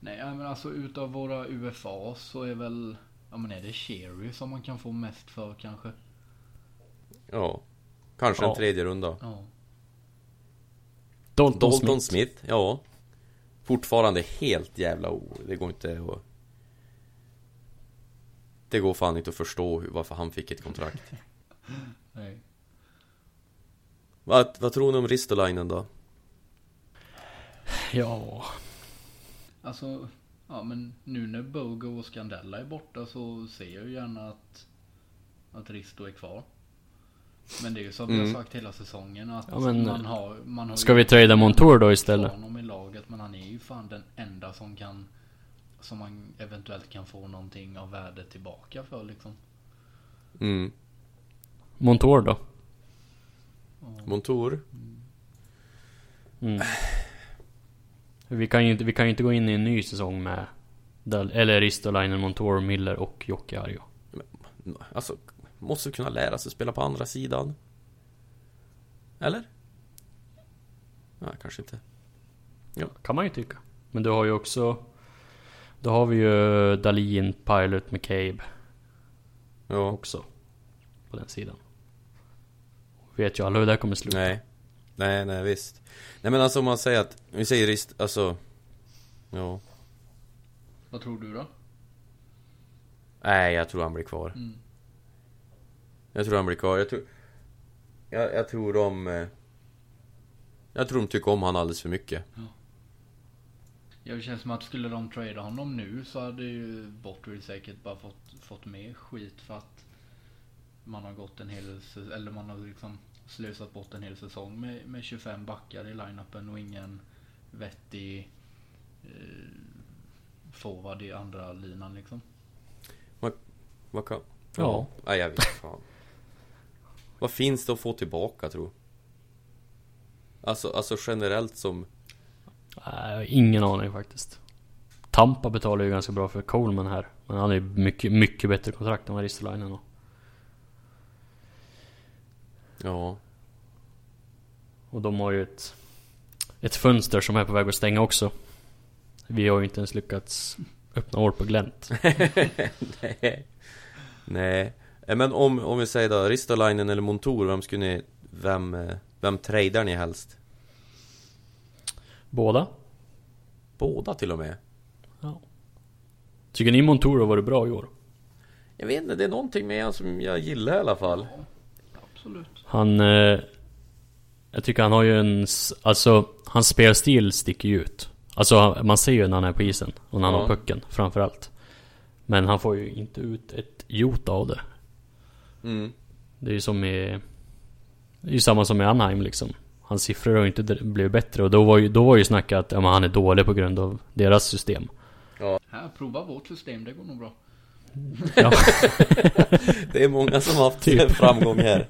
Nej, men alltså utav våra UFA så är väl, ja men är det Cherry som man kan få mest för kanske? Ja Kanske Ja. en tredje runda Ja. Dalton, Dalton Smith. Smith. ja Fortfarande helt jävla o... Det går inte att... Det går fan inte att förstå hur, varför han fick ett kontrakt Nej. vad, vad tror ni om Ristolainen då? Ja. Alltså, ja men nu när Bogo och Scandella är borta så ser jag ju gärna att, att Risto är kvar. Men det är ju som vi Mm. har sagt hela säsongen att Ja, men, man har, man har Ska vi trada Montour då istället? honom i laget men han är ju fan den enda som kan som man eventuellt kan få någonting av värde tillbaka för liksom. Mm Montour då? Montour? Mm. Vi kan ju inte, vi kan ju inte gå in i en ny säsong med Dal- eller Ristolainen, Montour, Miller och Jocke Arjo. Alltså, måste kunna lära sig spela på andra sidan Eller? Nej, kanske inte Kan man ju tycka. Men du har ju också... Då har vi ju Dalin, Pilot, McCabe Ja, också. På den sidan. Vet ju alla hur det här kommer sluta. nej Nej, nej visst Nej men alltså om man säger att, vi säger Rist, alltså Ja Vad tror du då? Nej, jag tror han blir kvar Mm. Jag tror han blir kvar, jag tror Jag, jag tror de eh, Jag tror de tycker om han alldeles för mycket Ja, det känns som att skulle de trada honom nu så hade ju Botterill säkert bara fått, fått mer skit för att man har gått en hel eller man har liksom slösat bort en hel säsong med, med 25 backar i line-upen och ingen vettig eh, forward i andra linan liksom. Vad kan... Ja. Nej, jag vet fan. Vad finns det att få tillbaka tro? Alltså, alltså generellt som... Nej, jag har ingen aning faktiskt. Tampa betalar ju ganska bra för Coleman här. Men han är ju mycket, mycket bättre kontrakt än vad Ristolainen har. Ja. Och de har ju ett, ett fönster som är på väg att stänga också. Vi har ju inte ens lyckats öppna år på glänt. Nej. Nej. Eh, Men om, om vi säger då, Ristolainen eller Montour, vem skulle ni... Vem, eh, vem tradar ni helst? Båda. Båda till och med? Ja. Tycker ni Montour har varit bra i år? Jag vet inte, det är någonting med han som jag gillar i alla fall. Absolut. Han... Eh, jag tycker han har ju en... Alltså, hans spelstil sticker ju ut. Alltså, man ser ju när han är på isen. Och när han Ja. har pucken, framförallt. Men han får ju inte ut ett jota av det. Mm. Det är ju som i... Det är ju samma som i Anaheim liksom. Hans siffror har ju inte blivit bättre och då var ju, då var ju snacket att ja, men han är dålig på grund av deras system. Här, prova vårt system, det går nog bra. Ja, Det är många som har haft Typ. framgång här.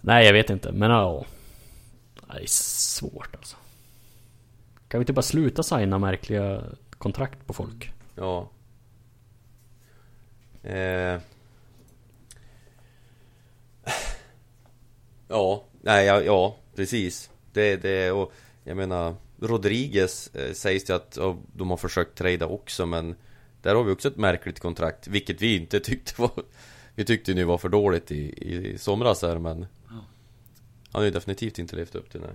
nej jag vet inte, men ja. Det är svårt alltså. Kan vi inte bara sluta signa märkliga kontrakt på folk? Ja. Eh. Ja, nej, ja, ja precis. Det, det, och jag menar, Rodriguez eh, sägs det att ja, de har försökt trada också, men där har vi också ett märkligt kontrakt, vilket vi inte tyckte var... Vi tyckte nu var för dåligt i, i somras här, men... Ja. Han har ju definitivt inte levt upp till det.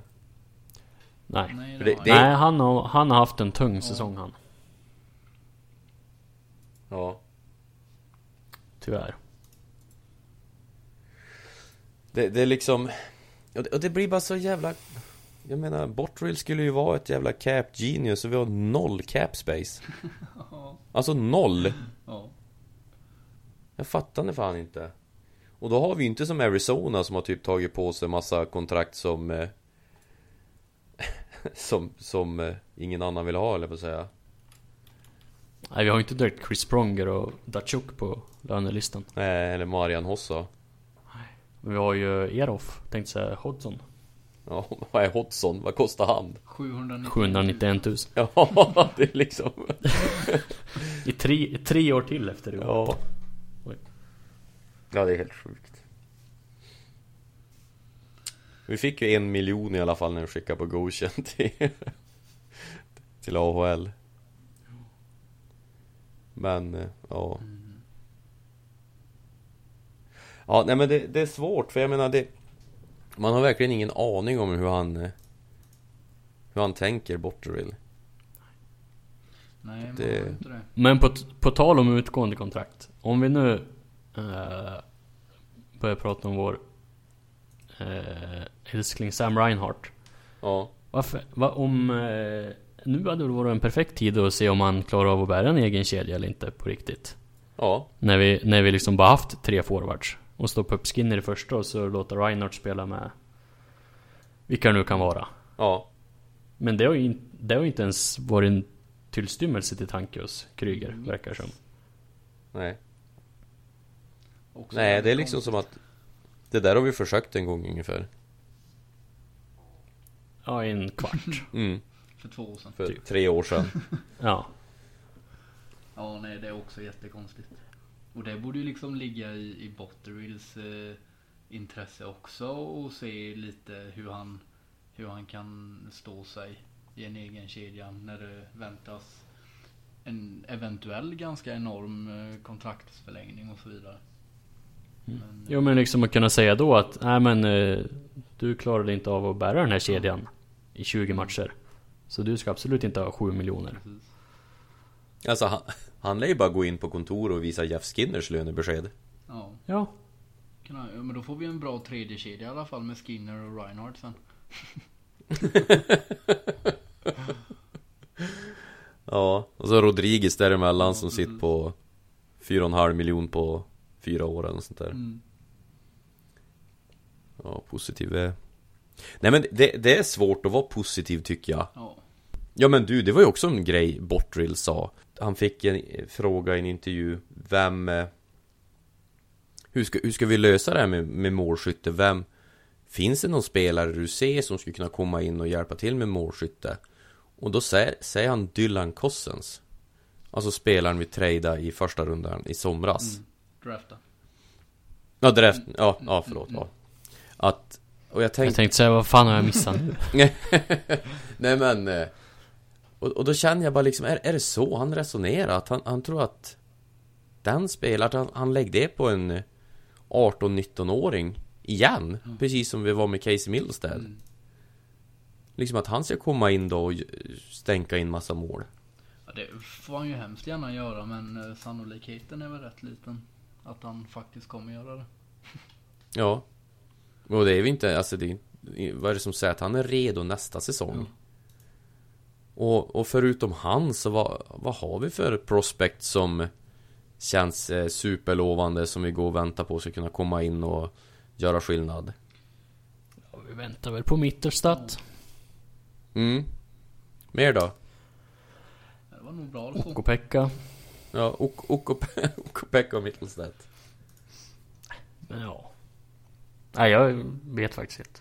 Nej. Nej, Det- det. Nej, han har, han har haft en tung säsong han. Ja. Tyvärr. Det, det är liksom... Och det, och det blir bara så jävla... Jag menar, Bottrill skulle ju vara ett jävla cap genius och vi har noll cap space. Alltså noll! Ja. Jag fattar det fan inte. Och då har vi ju inte som Arizona som har typ tagit på sig massa kontrakt som... Eh, som, som eh, ingen annan vill ha, eller på att säga. Nej, vi har ju inte direkt Chris Pronger och Datsjuk på lönelistan. Eh, eller Marian Hossa. Vi har ju Erof, tänkte säga Hodgson. Ja, vad är Hodgson? Vad kostar han? 790 791 000. Ja, det är liksom... I tre, i tre år till efter det. Ja. Oj. Ja, det är helt sjukt. Vi fick ju en miljon i alla fall när vi skickade på Goshen till, till AHL. Men, eh, ja. Ja, nej men det, det är svårt för jag menar det... Man har verkligen ingen aning om hur han... eh, Hur han tänker, Botterill. Nej, man Det- har inte det. Men på, på tal om utgående kontrakt. Om vi nu eh, börjar prata om vår eh, älskling Sam Reinhardt. Ja. Varför, va, om... Eh, nu hade det varit en perfekt tid att se om han klarar av att bära en egen kedja eller inte på riktigt. Ja. När vi, när vi liksom bara haft tre forwards. Och stoppa upp Skinner i första och så låta Reinhardt spela med vilka det nu kan vara. Ja. Men det har ju, in, det har inte ens varit en tillstymmelse till tanke hos Kryger, verkar som. Nej. Också Nej, det är liksom som att Det där har vi försökt en gång ungefär Ja, i en kvart. mm, För två år sedan. För Typ. tre år sedan Ja. Ja, nej, det är också jättekonstigt. Och det borde ju liksom ligga i, i Botterills eh, intresse också och se lite hur han, hur han kan stå sig i en egen kedja när det väntas en eventuell ganska enorm eh, kontraktsförlängning och så vidare. Men, Jo men liksom att kunna säga då att, nej men eh, du klarade inte av att bära den här kedjan i 20 matcher. Så du ska absolut inte ha 7 miljoner. precis. Alltså han, han lär ju bara gå in på kontor och visa Jeff Skinners lönebesked Ja, Ja. ja, men då får vi en bra tredje kedja i alla fall med Skinner och Reinhardt sen. Ja, och så Rodriguez däremellan som sitter på 4,5 miljon på fyra år eller något sånt där. Mm. Ja, positiv är... Nej men det, det är svårt att vara positiv tycker jag. Ja. Ja men du, det var ju också en grej Bortrill sa. Han fick en fråga i en intervju. Vem... eh, Hur ska, hur ska vi lösa det här med, med målskytte? Vem... Finns det någon spelare du ser som skulle kunna komma in och hjälpa till med målskytte? Och då säger, säger han Dylan Cossens. Alltså spelaren vi tradade i första rundan i somras. Mm. Drafta. Ja, därefter, ja, ja förlåt. Ja. Att... Och jag Jag tänkte... tänkte säga, vad fan har jag missat nu? Nej men eh, och, och då känner jag bara liksom, är, är det så han resonerar? Att han, han tror att Den spelaren, att han, han lägger det på en eh, 18-19-åring Igen, precis som vi var med Casey Middlestead Mm. Liksom att han ska komma in då och stänka in massa mål Ja, det får han ju hemskt gärna göra men eh, sannolikheten är väl rätt liten. Att han faktiskt kommer göra det. Ja Och det är vi inte, alltså det är, Vad är det som säger att han är redo nästa säsong? Och, och förutom han så vad, vad har vi för prospect som Känns eh, superlovande som vi går och väntar på ska kunna komma in och Göra skillnad Ja, vi väntar väl på Mittelstadt. Mm Mer då? Det var nog bra. Okopekka. Ja, Ok- Ok- Okopekka och Mittelstedt Men ja. Nej, jag vet faktiskt inte.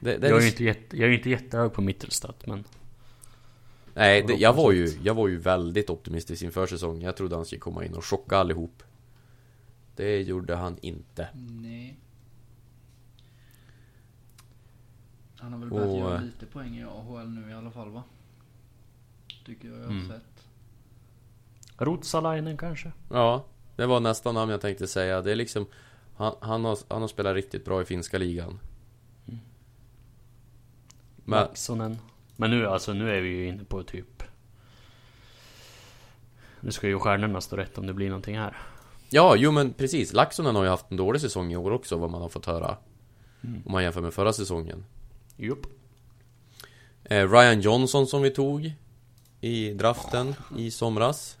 det, det Jag är ju inte, jätte, jag är ju inte jättehög på Mittelstadt, men... Nej, det, jag var ju Jag var ju väldigt optimistisk inför säsongen Jag trodde han skulle komma in och chocka allihop Det gjorde han inte Nej. Han har väl börjat Och, göra eh, lite poäng i AHL nu i alla fall va? Tycker jag jag har Mm. sett. Rotsalainen kanske? Ja, det var nästa namn jag tänkte säga. Det är liksom Han, han, har, han har spelat riktigt bra i finska ligan. Men, Laxonen. Men nu, alltså nu är vi ju inne på typ... Nu ska ju stjärnorna stå rätt om det blir någonting här. ja, jo men precis. Laxonen har ju haft en dålig säsong i år också, vad man har fått höra. Om man jämför med förra säsongen. Jupp. Eh, Ryan Johnson som vi tog i draften i somras.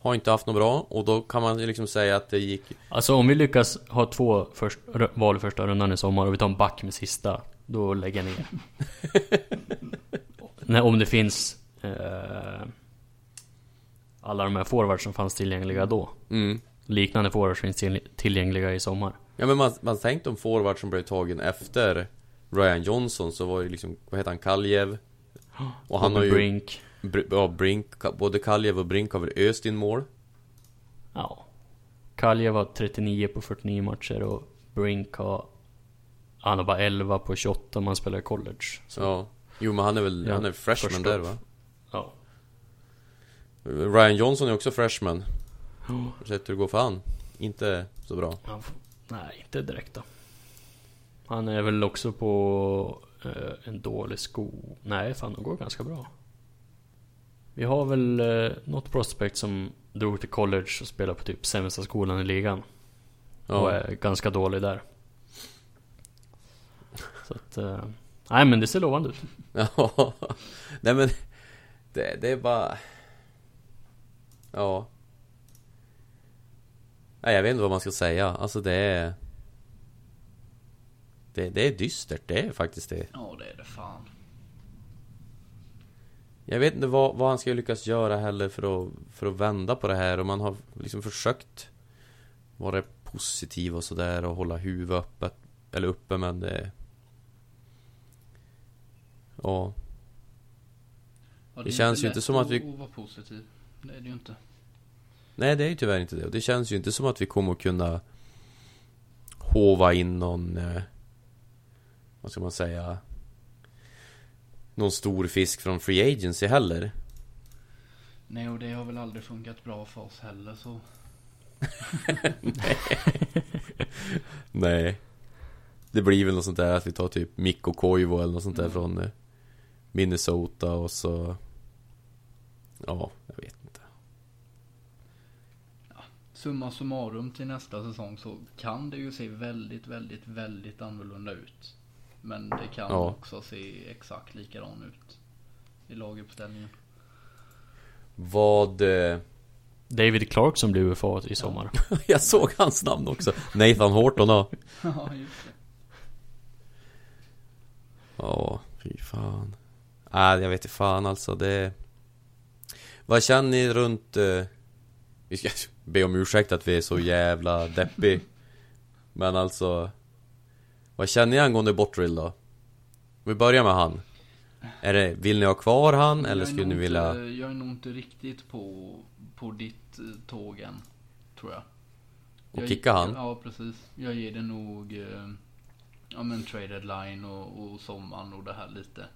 Har inte haft något bra och då kan man ju liksom säga att det gick... Alltså om vi lyckas ha två först, val första rundan i sommar och vi tar en back med sista, då lägger jag ner. Nej, om det finns eh, alla de här forwards som fanns tillgängliga då. Mm. Liknande forwards finns till, tillgängliga i sommar. Ja men man, man tänkte om forward som blev tagen efter Ryan Johnson så var ju liksom, vad heter han, Kaljev? Och han har ju... Brink. Br- ja, Brink, både Kaljev och Brink har väl öst in mål? Ja. Kalje var 39 på 49 matcher och Brink har... Han har bara 11 på 28 om han spelar i college. Så, Ja. Jo men han är väl, Ja, han är freshman där va? ja. Ryan Johnson är också freshman. Ja. Sett hur det går för han. Inte så bra. Han f- nej, inte direkt då. Han är väl också på eh, en dålig sko... Nej, fan, de går ganska bra. Vi har väl eh, något prospect som drog till college och spelade på typ sämsta skolan i ligan. Och Ja. är ganska dålig där. Så att... Nej, men det ser lovande ut. Ja. Nej men, det, det är bara... Ja. Nej jag vet inte vad man ska säga. Alltså det är... Det, det är dystert, det är faktiskt det. Ja det är det fan. Jag vet inte vad, vad han ska lyckas göra heller för att, för att vända på det här och man har liksom försökt vara positiv och sådär och hålla huvudet öppet Eller uppe men det Ja Ja, Det känns ju inte som att vi- Att vara positiv. Det är det ju inte. Nej det är ju tyvärr inte det och det känns ju inte som att vi kommer att kunna Hova in någon eh, Vad ska man säga Någon stor fisk från Free Agency heller Nej och det har väl aldrig funkat bra för oss heller så. Nej Det blir väl något sånt där att vi tar typ Mikko Koivu eller något sånt där Mm. från eh, Minnesota och så Ja, jag vet inte Summa summarum till nästa säsong så kan det ju se väldigt, väldigt, väldigt annorlunda ut. Men det kan Ja. också se exakt likadan ut i laguppställningen. Vad... eh, David Clark som blev UFA i sommar. jag såg hans namn också. Nathan Horton ja. Ja, just det. Ja, fy fan. Nej, jag vet inte fan alltså. Det... Vad känner ni runt... Eh... Vi ska be om ursäkt att vi är så jävla deppig. Men alltså... Vad känner ni angående Bottrill då? Vi börjar med han. Är det, vill ni ha kvar han eller Jag är skulle ni vilja... Inte, jag är nog inte riktigt på, på ditt eh, tåg än. Tror jag. Och jag, kicka han? Ja, precis. Jag ger det nog... Eh, ja men trade deadline och, och sommaren och det här lite.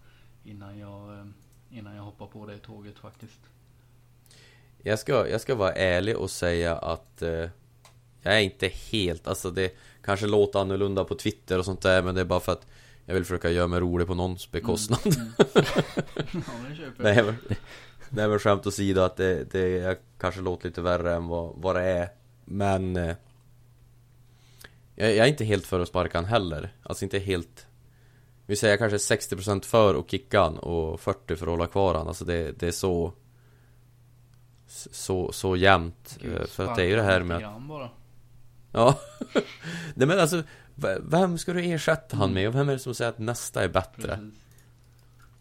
Innan jag, eh, innan jag hoppar på det tåget faktiskt. Jag ska, jag ska vara ärlig och säga att eh, Jag är inte helt, alltså det kanske låter annorlunda på Twitter och sånt där men det är bara för att Jag vill försöka göra mig rolig på någons bekostnad. Mm. ja, Nej men är väl skämt åsido att det, det jag kanske låter lite värre än vad, vad det är. Men eh, jag, jag är inte helt för att sparka han heller. Alltså inte helt Vi säger kanske 60% för att kicka han och 40% för att hålla kvar han Alltså det, det är så Så, så jämnt Gud, Eh, För att det är ju det här med bara. Ja Nej men alltså Vem ska du ersätta han med? Och vem är det som säger att nästa är bättre? Precis.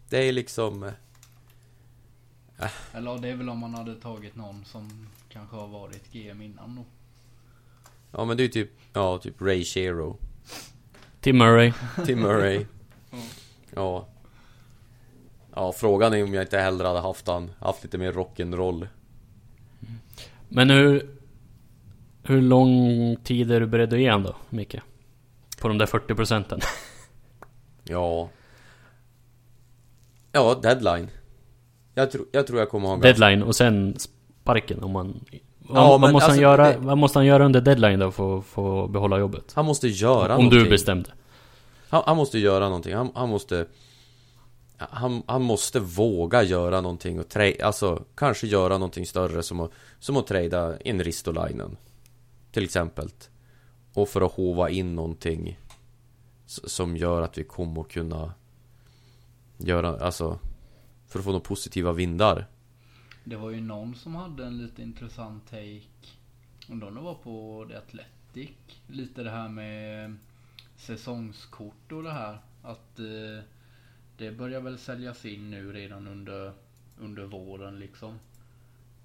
Det är liksom eh, Eller det är väl om man hade tagit någon som kanske har varit GM innan då. Ja men det är ju typ Ja, typ Ray Shero Tim Murray. Tim Murray Ja. Ja Ja, frågan är om jag inte hellre hade haft han Haft lite mer rock'n'roll Men hur... Hur lång tid är du beredd att ge han då, Micke? På de där 40 procenten? Ja Ja, deadline jag, tror jag tror jag kommer ha en Deadline och sen sparken om man... Vad, Ja, vad, men måste han alltså, göra, det- vad måste han göra under deadline då för att få behålla jobbet? Han måste göra Om någonting du bestämde han, han måste göra någonting, han, han måste han, han måste våga göra någonting och tra- alltså kanske göra någonting större som att, som att trada in Ristolainen Till exempel Och för att hova in någonting Som gör att vi kommer att kunna Göra, alltså För att få några positiva vindar Det var ju någon som hade en lite intressant take. Undrar om det var på The Athletic. Lite det här med säsongskort och det här. Att eh, det börjar väl säljas in nu redan under, under våren liksom.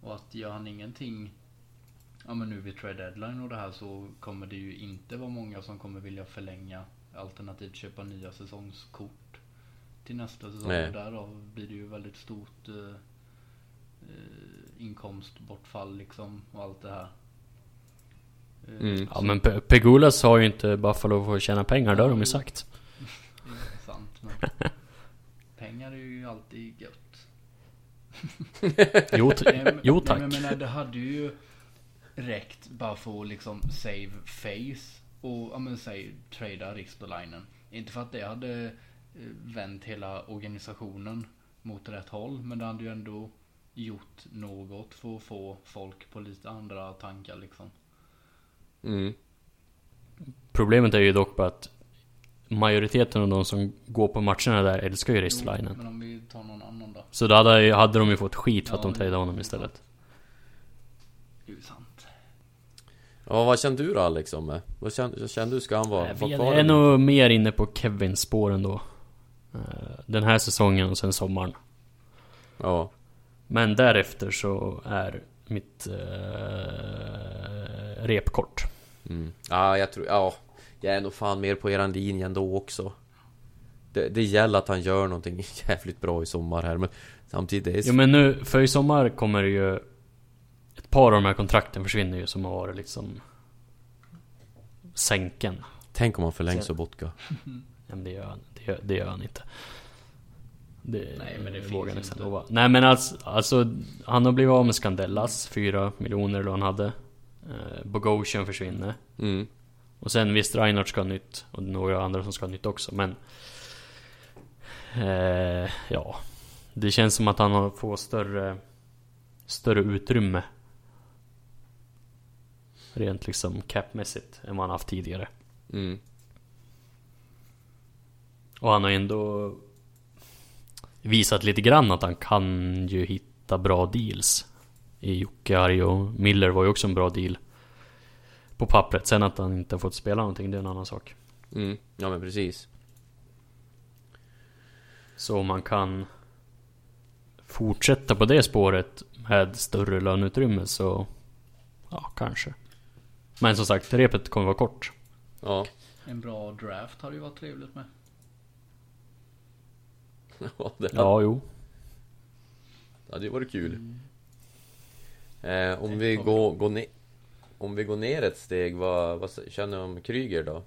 Och att gör han ingenting Ja men nu vid trade deadline och det här så kommer det ju inte vara många som kommer vilja förlänga alternativt köpa nya säsongskort till nästa säsong. Nej. Därav blir det ju väldigt stort eh, eh, inkomstbortfall liksom och allt det här. Mm. Ja men Pe- Pegulas har ju inte Buffalo för att tjäna pengar, det har de ju sagt. Sant men pengar är ju alltid gött. Jo, Nej, men- jo Nej, tack. men jag menar, det hade ju räckt bara för att liksom save face och ja men säg trada Ristolainen. Inte för att det hade eh, vänt hela organisationen mot rätt håll men det hade ju ändå gjort något för att få folk på lite andra tankar liksom. Mm. Problemet är ju dock bara att majoriteten av de som går på matcherna där älskar ju Ristolainen. Men om vi tar någon annan då. Så då hade, hade de ju fått skit för att Ja, de tradade honom istället. Det är ju sant. Ja, vad känner du då Alex om det? Vad känner, känner du? Ska han vara, kvar? jag är nog mer inne på Kevins spår ändå. Eh, Den här säsongen och sen sommaren. Ja, Men därefter så är mitt eh, rep kort. Mm. ja, jag tror, ja Jag är nog fan mer på eran linje ändå också det, det gäller att han gör någonting jävligt bra i sommar här men Samtidigt, är Jo men nu, för i sommar kommer det ju Ett par av de här kontrakten försvinner ju som har varit liksom Sänken. Tänk om han förlängs Sen- Sobotka Ja, men det gör han, det gör, det gör han inte. Det, Nej, men det vågar nästan inte. lova. Nej men alltså, alltså, han har blivit av med Skandellas, 4 miljoner eller vad han hade. Eh, Bogosian försvinner. mm. Och sen visst, Reinhardt ska ha nytt. Och några andra som ska ha nytt också, men... Eh, ja. Det känns som att han fått större... Större utrymme. Rent liksom capmässigt än vad han haft tidigare. Mm. Och han har ändå visat lite grann att han kan ju hitta bra deals. I Jocke Arg och Miller var ju också en bra deal. På pappret. Sen att han inte har fått spela någonting, det är en annan sak. Mm, ja men precis. Så om man kan fortsätta på det spåret med större löneutrymme så... Ja, kanske. Men som sagt, repet kommer vara kort. Ja. En bra draft hade ju varit trevligt med. Ja, det hade, Ja, jo. det hade ju varit kul. Mm. Eh, om vi går, går ner Om vi går ner ett steg, vad, vad känner du om Kryger då?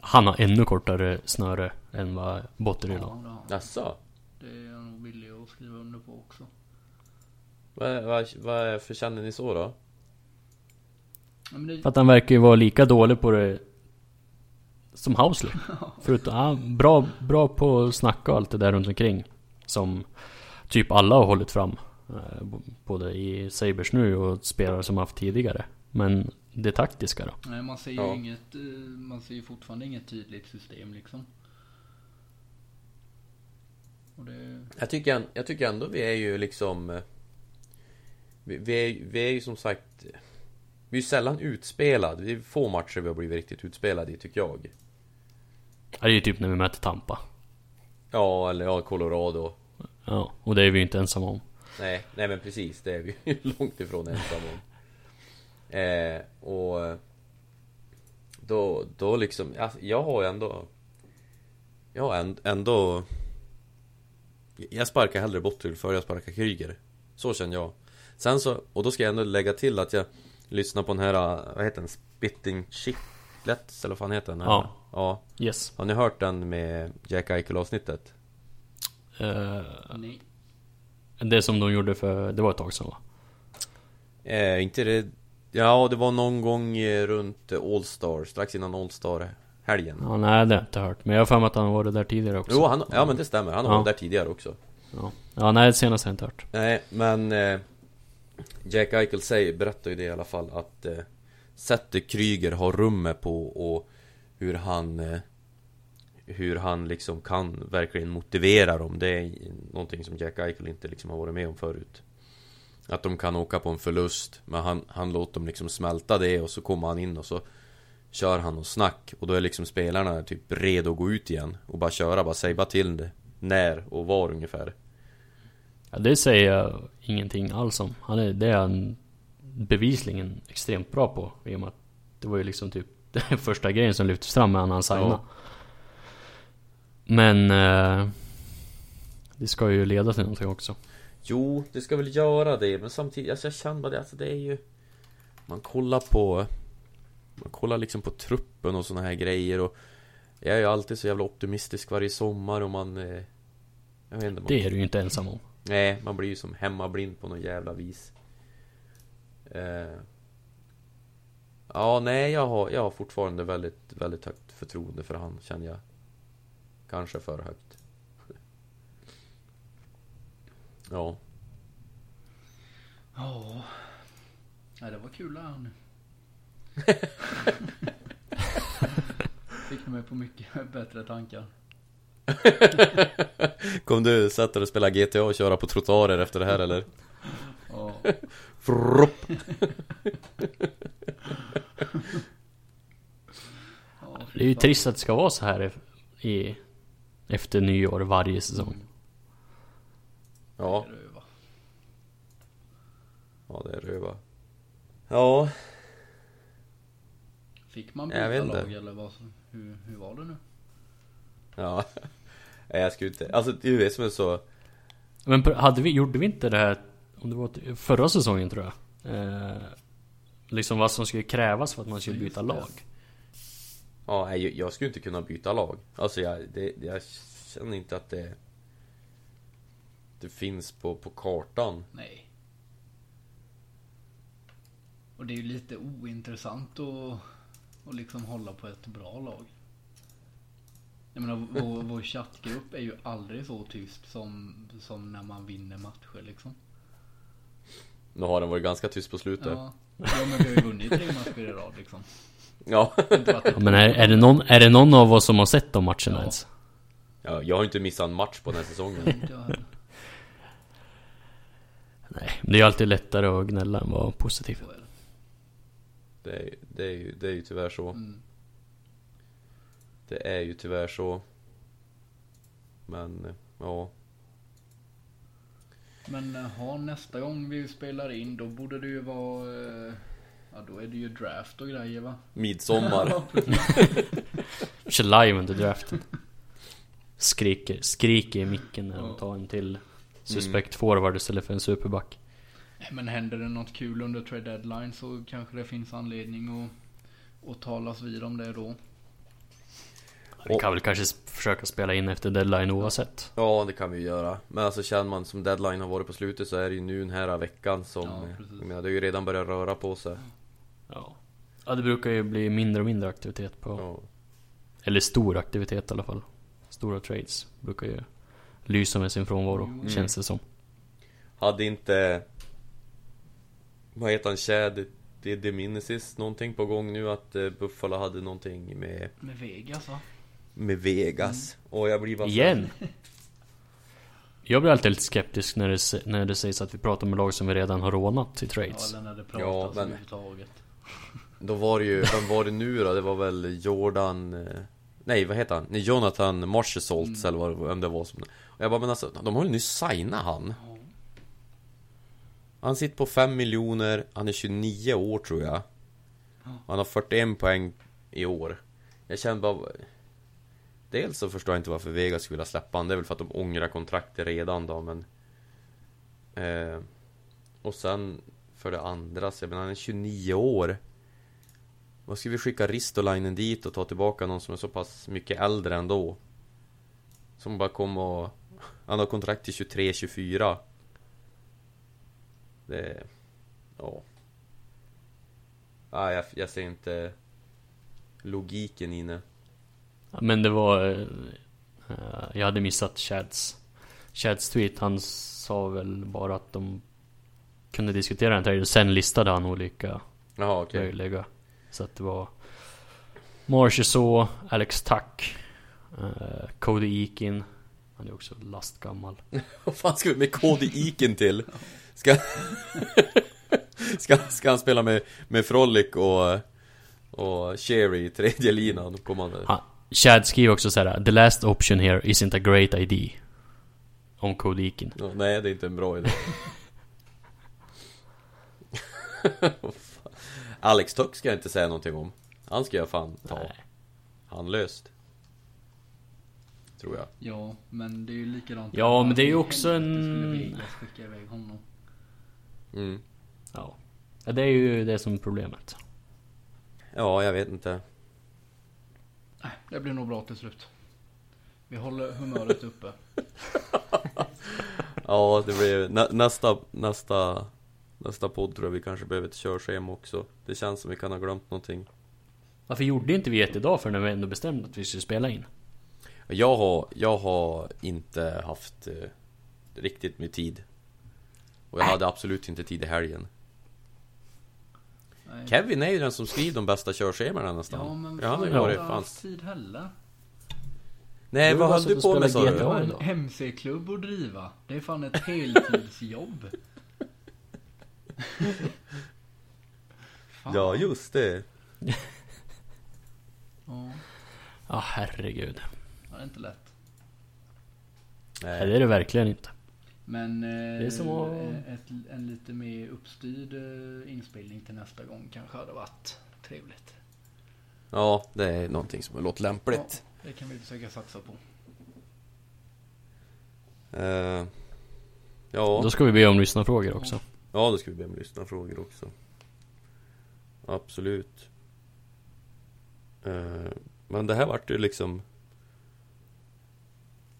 Han har ännu kortare snöre än vad Botterill Ja, har. Jaså? det är jag nog villig att skriva under på också. Vad, vad, vad för känner ni så då? Ja, men det, För att han verkar ju vara lika dålig på det som Housley. Förutom, ja, bra, bra på att snacka och allt det där runt omkring. Som typ alla har hållit fram. Eh, Både i Sabers nu och spelare som haft tidigare. Men det taktiska då? nej, man ser ju Ja. inget, eh, man ser ju fortfarande inget tydligt system liksom. Och det, Jag tycker, jag tycker ändå vi är ju liksom eh, vi, vi, är, vi är ju som sagt Vi är ju sällan utspelade. Det är få matcher vi har blivit riktigt utspelade i tycker jag Ja, Det är ju typ när vi möter Tampa. Ja, eller ja, Colorado Ja, och det är vi ju inte ensamma om. Nej, nej men precis, det är vi ju långt ifrån ensamma om eh, Och Då, då liksom, alltså, jag har ändå Jag har änd- ändå Jag sparkar hellre Botterill före jag sparkar Kryger Så känner jag Sen så, och då ska jag ändå lägga till att jag Lyssnar på den här, vad heter den? Spitting Chicklets, eller vad fan heter den? här? Ja. Ja Yes. Har ni hört den med Jack Eichel avsnittet? Eh, nej. Det som de gjorde för, det var ett tag sedan va? Eh, inte det... Ja, det var någon gång eh, runt eh, All Star, strax innan All Star helgen. Ja, nej det har jag inte hört. Men jag har för mig att han har varit där tidigare också. Jo, han, ja men det stämmer. Han har Ja. varit där tidigare också. Ja, ja nej det senaste har jag inte hört. Nej, men eh, Jack Eichel säger, berättar ju det i alla fall att eh, sättet Kryger har rummet på och hur han eh, hur han liksom kan verkligen motivera dem Det är någonting som Jack Eichel inte liksom har varit med om förut Att de kan åka på en förlust Men han, han låter dem liksom smälta det och så kommer han in och så Kör han och snack och då är liksom spelarna typ redo att gå ut igen Och bara köra, bara säg bara till det När och var ungefär Ja, det säger jag ingenting alls om. Han är, det är han bevisligen extremt bra på. I och med att det var ju liksom typ den första grejen som lyftes fram med han signade. Ja. Men... Eh, det ska ju leda till någonting också. Jo, det ska väl göra det men samtidigt, alltså jag känner bara det, alltså det är ju Man kollar på Man kollar liksom på truppen och såna här grejer och Jag är ju alltid så jävla optimistisk varje sommar och man eh, Jag vet inte man, Det är du ju inte ensam om. Nej, man blir ju som hemmablind på något jävla vis eh, Ja, nej jag har, jag har fortfarande väldigt, väldigt högt förtroende för han känner jag Kanske för högt Ja Ja. Nej, det var kul det här nu. Fick mig på mycket bättre tankar. Kom du sätta dig och spela GTA och köra på trottoarer efter det här eller? Ja. Frupp. Det är ju trist att det ska vara så här i, efter nyår varje säsong. Ja, Det är det ju, va. ja det är röva Ja, Fick man byta lag eller vad, som- hur, hur var det nu? ja Nej jag skulle inte, alltså det är det som är så Men hade vi, gjorde vi inte det här, om det var förra säsongen tror jag? Eh, liksom vad som skulle krävas för att man skulle byta det. lag. Ja, jag- jag skulle inte kunna byta lag Alltså jag, det, jag känner inte att det Det finns på, på kartan Nej. Och det är ju lite ointressant att, att liksom hålla på ett bra lag. Jag menar, vår, vår chattgrupp är ju aldrig så tyst som, som när man vinner matcher liksom. Nu har den varit ganska tyst på slutet Ja, ja men vi har ju vunnit tre matcher i rad liksom. Ja. Men är, är, det någon, är det någon av oss som har sett de matcherna Ja. ens? ja. Jag har inte missat en match på den här säsongen. Nej, men det är ju alltid lättare att gnälla än vara positiv. Det. Är, det är, ju, det är ju tyvärr så. Mm. Det är ju tyvärr så. Men, eh, ja. Men eh, ha, nästa gång vi spelar in då borde det ju vara... Ja då är det ju draft och grejer va? Midsommar. Kör live under draften. Skriker, skriker i micken när de tar en till suspekt forward istället för en superback. Men händer det något kul under trade deadline så kanske det finns anledning att, att talas vid om det då. Vi kan väl kanske försöka spela in efter deadline oavsett. Ja, det kan vi göra. Men alltså känner man som deadline har varit på slutet så är det ju nu den här veckan som... Ja, eh, jag menar, det har ju redan börjat röra på sig. Ja. Ja, det brukar ju bli mindre och mindre aktivitet på... Ja. Eller stor aktivitet i alla fall. Stora trades brukar ju lysa med sin frånvaro, Mm. känns det som. Hade inte... Vad heter han? Chad det Deminesis någonting på gång nu att eh, Buffalo hade någonting med, Med Vegas va? med Vegas. Och jag blir bara Igen! Jag blir alltid lite skeptisk när det, när det sägs att vi pratar med lag som vi redan har rånat i Ja, trades. eller när det pratas Ja, men- överhuvudtaget. Då var det ju, vem var det nu då? Det var väl Jordan... eh, Nej, vad heter han? Nej, Jonathan Marchesaltz eller vad, vem det var som... Och jag bara, men alltså, de har ju nyss signat han. Han sitter på 5 miljoner, han är 29 år tror jag. Han har 41 poäng i år. Jag känner bara... Dels så förstår jag inte varför Vegas skulle vilja släppa han. Det är väl för att de ångrar kontraktet redan då, men... Eh, och sen för det andra, så jag menar, han är 29 år. Vad ska vi skicka Ristolainen dit och ta tillbaka någon som är så pass mycket äldre ändå? Som bara kommer och... Han har kontrakt till 23-24. Det... Ja. Nej, jag, jag ser inte logiken i det. Men det var... Eh, jag hade missat Chads... Chads tweet. Han sa väl bara att de kunde diskutera en trade och sen listade han olika Jaha, okej. möjliga. Så att det var... Marchessault, Alex Tuck, eh, Cody Eakin. Han är också lastgammal. Vad fan ska vi med Cody Iken till? Ska... ska, ska han spela med, med Frolic och... Och Cherry i tredje linan? Kommer han... Chad skriver också så här: The last option here isn't a great ID. Om Cody Eakin. Ja, nej, det är inte en bra idé. Alex Tuck ska jag inte säga någonting om. Han ska jag fan ta. Nej. Handlöst. Tror jag. Ja, men det är ju likadant. Ja, men det är ju också en- skicka iväg honom? Mm. Ja. ja. Det är ju det som är problemet. Ja, jag vet inte. Nej, det blir nog bra till slut. Vi håller humöret uppe. Ja, det blir nä, nästa, nästa, nästa podd tror jag vi kanske behöver ett körschema också. Det känns som vi kan ha glömt någonting. Varför gjorde inte vi ett idag för när vi ändå bestämde att vi skulle spela in? Jag har, jag har inte haft eh, riktigt med tid. Och jag hade absolut inte tid i helgen. Nej. Kevin är ju den som skriver de bästa körschemana nästan. Ja, men ja, han har ju fan, varit tid heller. Nej, Du vad har höll du på med sa du? GTA Jag har idag. en MC-klubb att driva. Det är fan ett heltidsjobb. Ja, just det. Ja, Ja, herregud. det är inte lätt. Nej, det är det verkligen inte. Men eh, är som att- ett, en lite mer uppstyrd eh, inspelning till nästa gång kanske hade varit trevligt. Ja, det är någonting som låter lämpligt. Ja, det kan vi försöka satsa på. Eh, ja. Då ska vi be om lyssnarfrågor också. Ja, då ska vi be om lyssnarfrågor också. Absolut. Eh, men det här vart ju liksom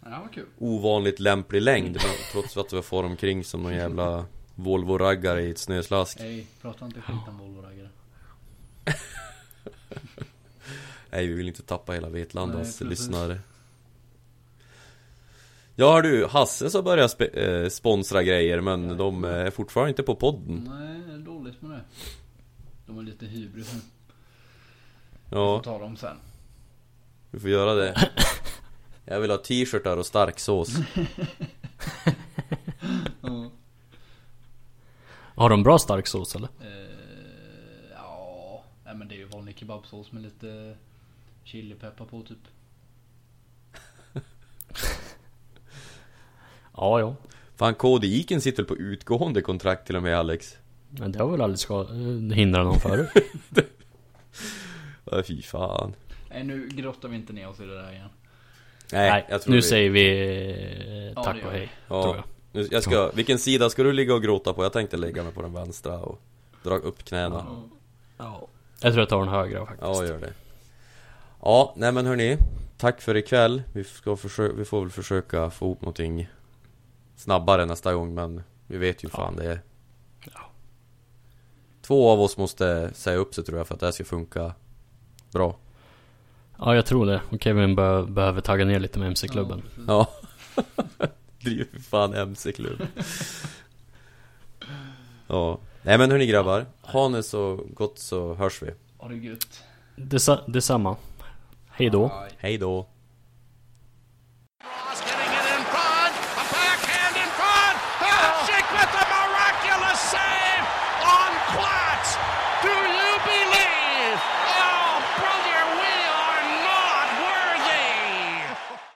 Ja, kul. ovanligt lämplig längd Trots att vi får omkring som någon jävla Volvo-raggare i ett snöslask Hej, prata inte skit om Volvo-raggare. Nej vi vill inte tappa hela Nej, Vetlandas lyssnare Ja du, Hasse så börjar spe- eh, sponsra grejer men Ja. de är fortfarande inte på podden Nej, det är dåligt med det. De är lite hybris nu. Vi får Ja, ta dem sen. vi får göra det. Jag vill ha t-shirtar och stark sås. Har de bra stark sås eller? Eh, ja, nej, men det är ju vanlig kebabsås med lite chilipeppar på typ. Ja, ja. Fan, KD Iken sitter på utgående kontrakt till och med Alex? Men det har väl aldrig ska hindrat någon förut? Ja, fy fan. Nej, nu grottar vi inte ner oss i det där igen. Nej, Nej, jag tror nu vi... säger vi eh, Ja, tack det och hej. Ja. Tror jag. Nu, jag ska, vilken sida ska du ligga och gråta på? Jag tänkte lägga mig på den vänstra och dra upp knäna. Ja. Jag tror jag tar den högra faktiskt. Ja, gör det. Ja, nej men hörni. Tack för ikväll. Vi, ska försöka, vi får väl försöka få ihop någonting snabbare nästa gång, men vi vet ju fan det är. Ja. Två av oss måste säga upp sig tror jag för att det här ska funka bra. Ja, jag tror det. Och Kevin bör, behöver tagga ner lite med MC-klubben. Ja. Driver för fan MC-klubb. ja. Nej men hörni grabbar. Ha det så gott så hörs vi. Ha det gött. Dessa, detsamma. Hej då. Hej då.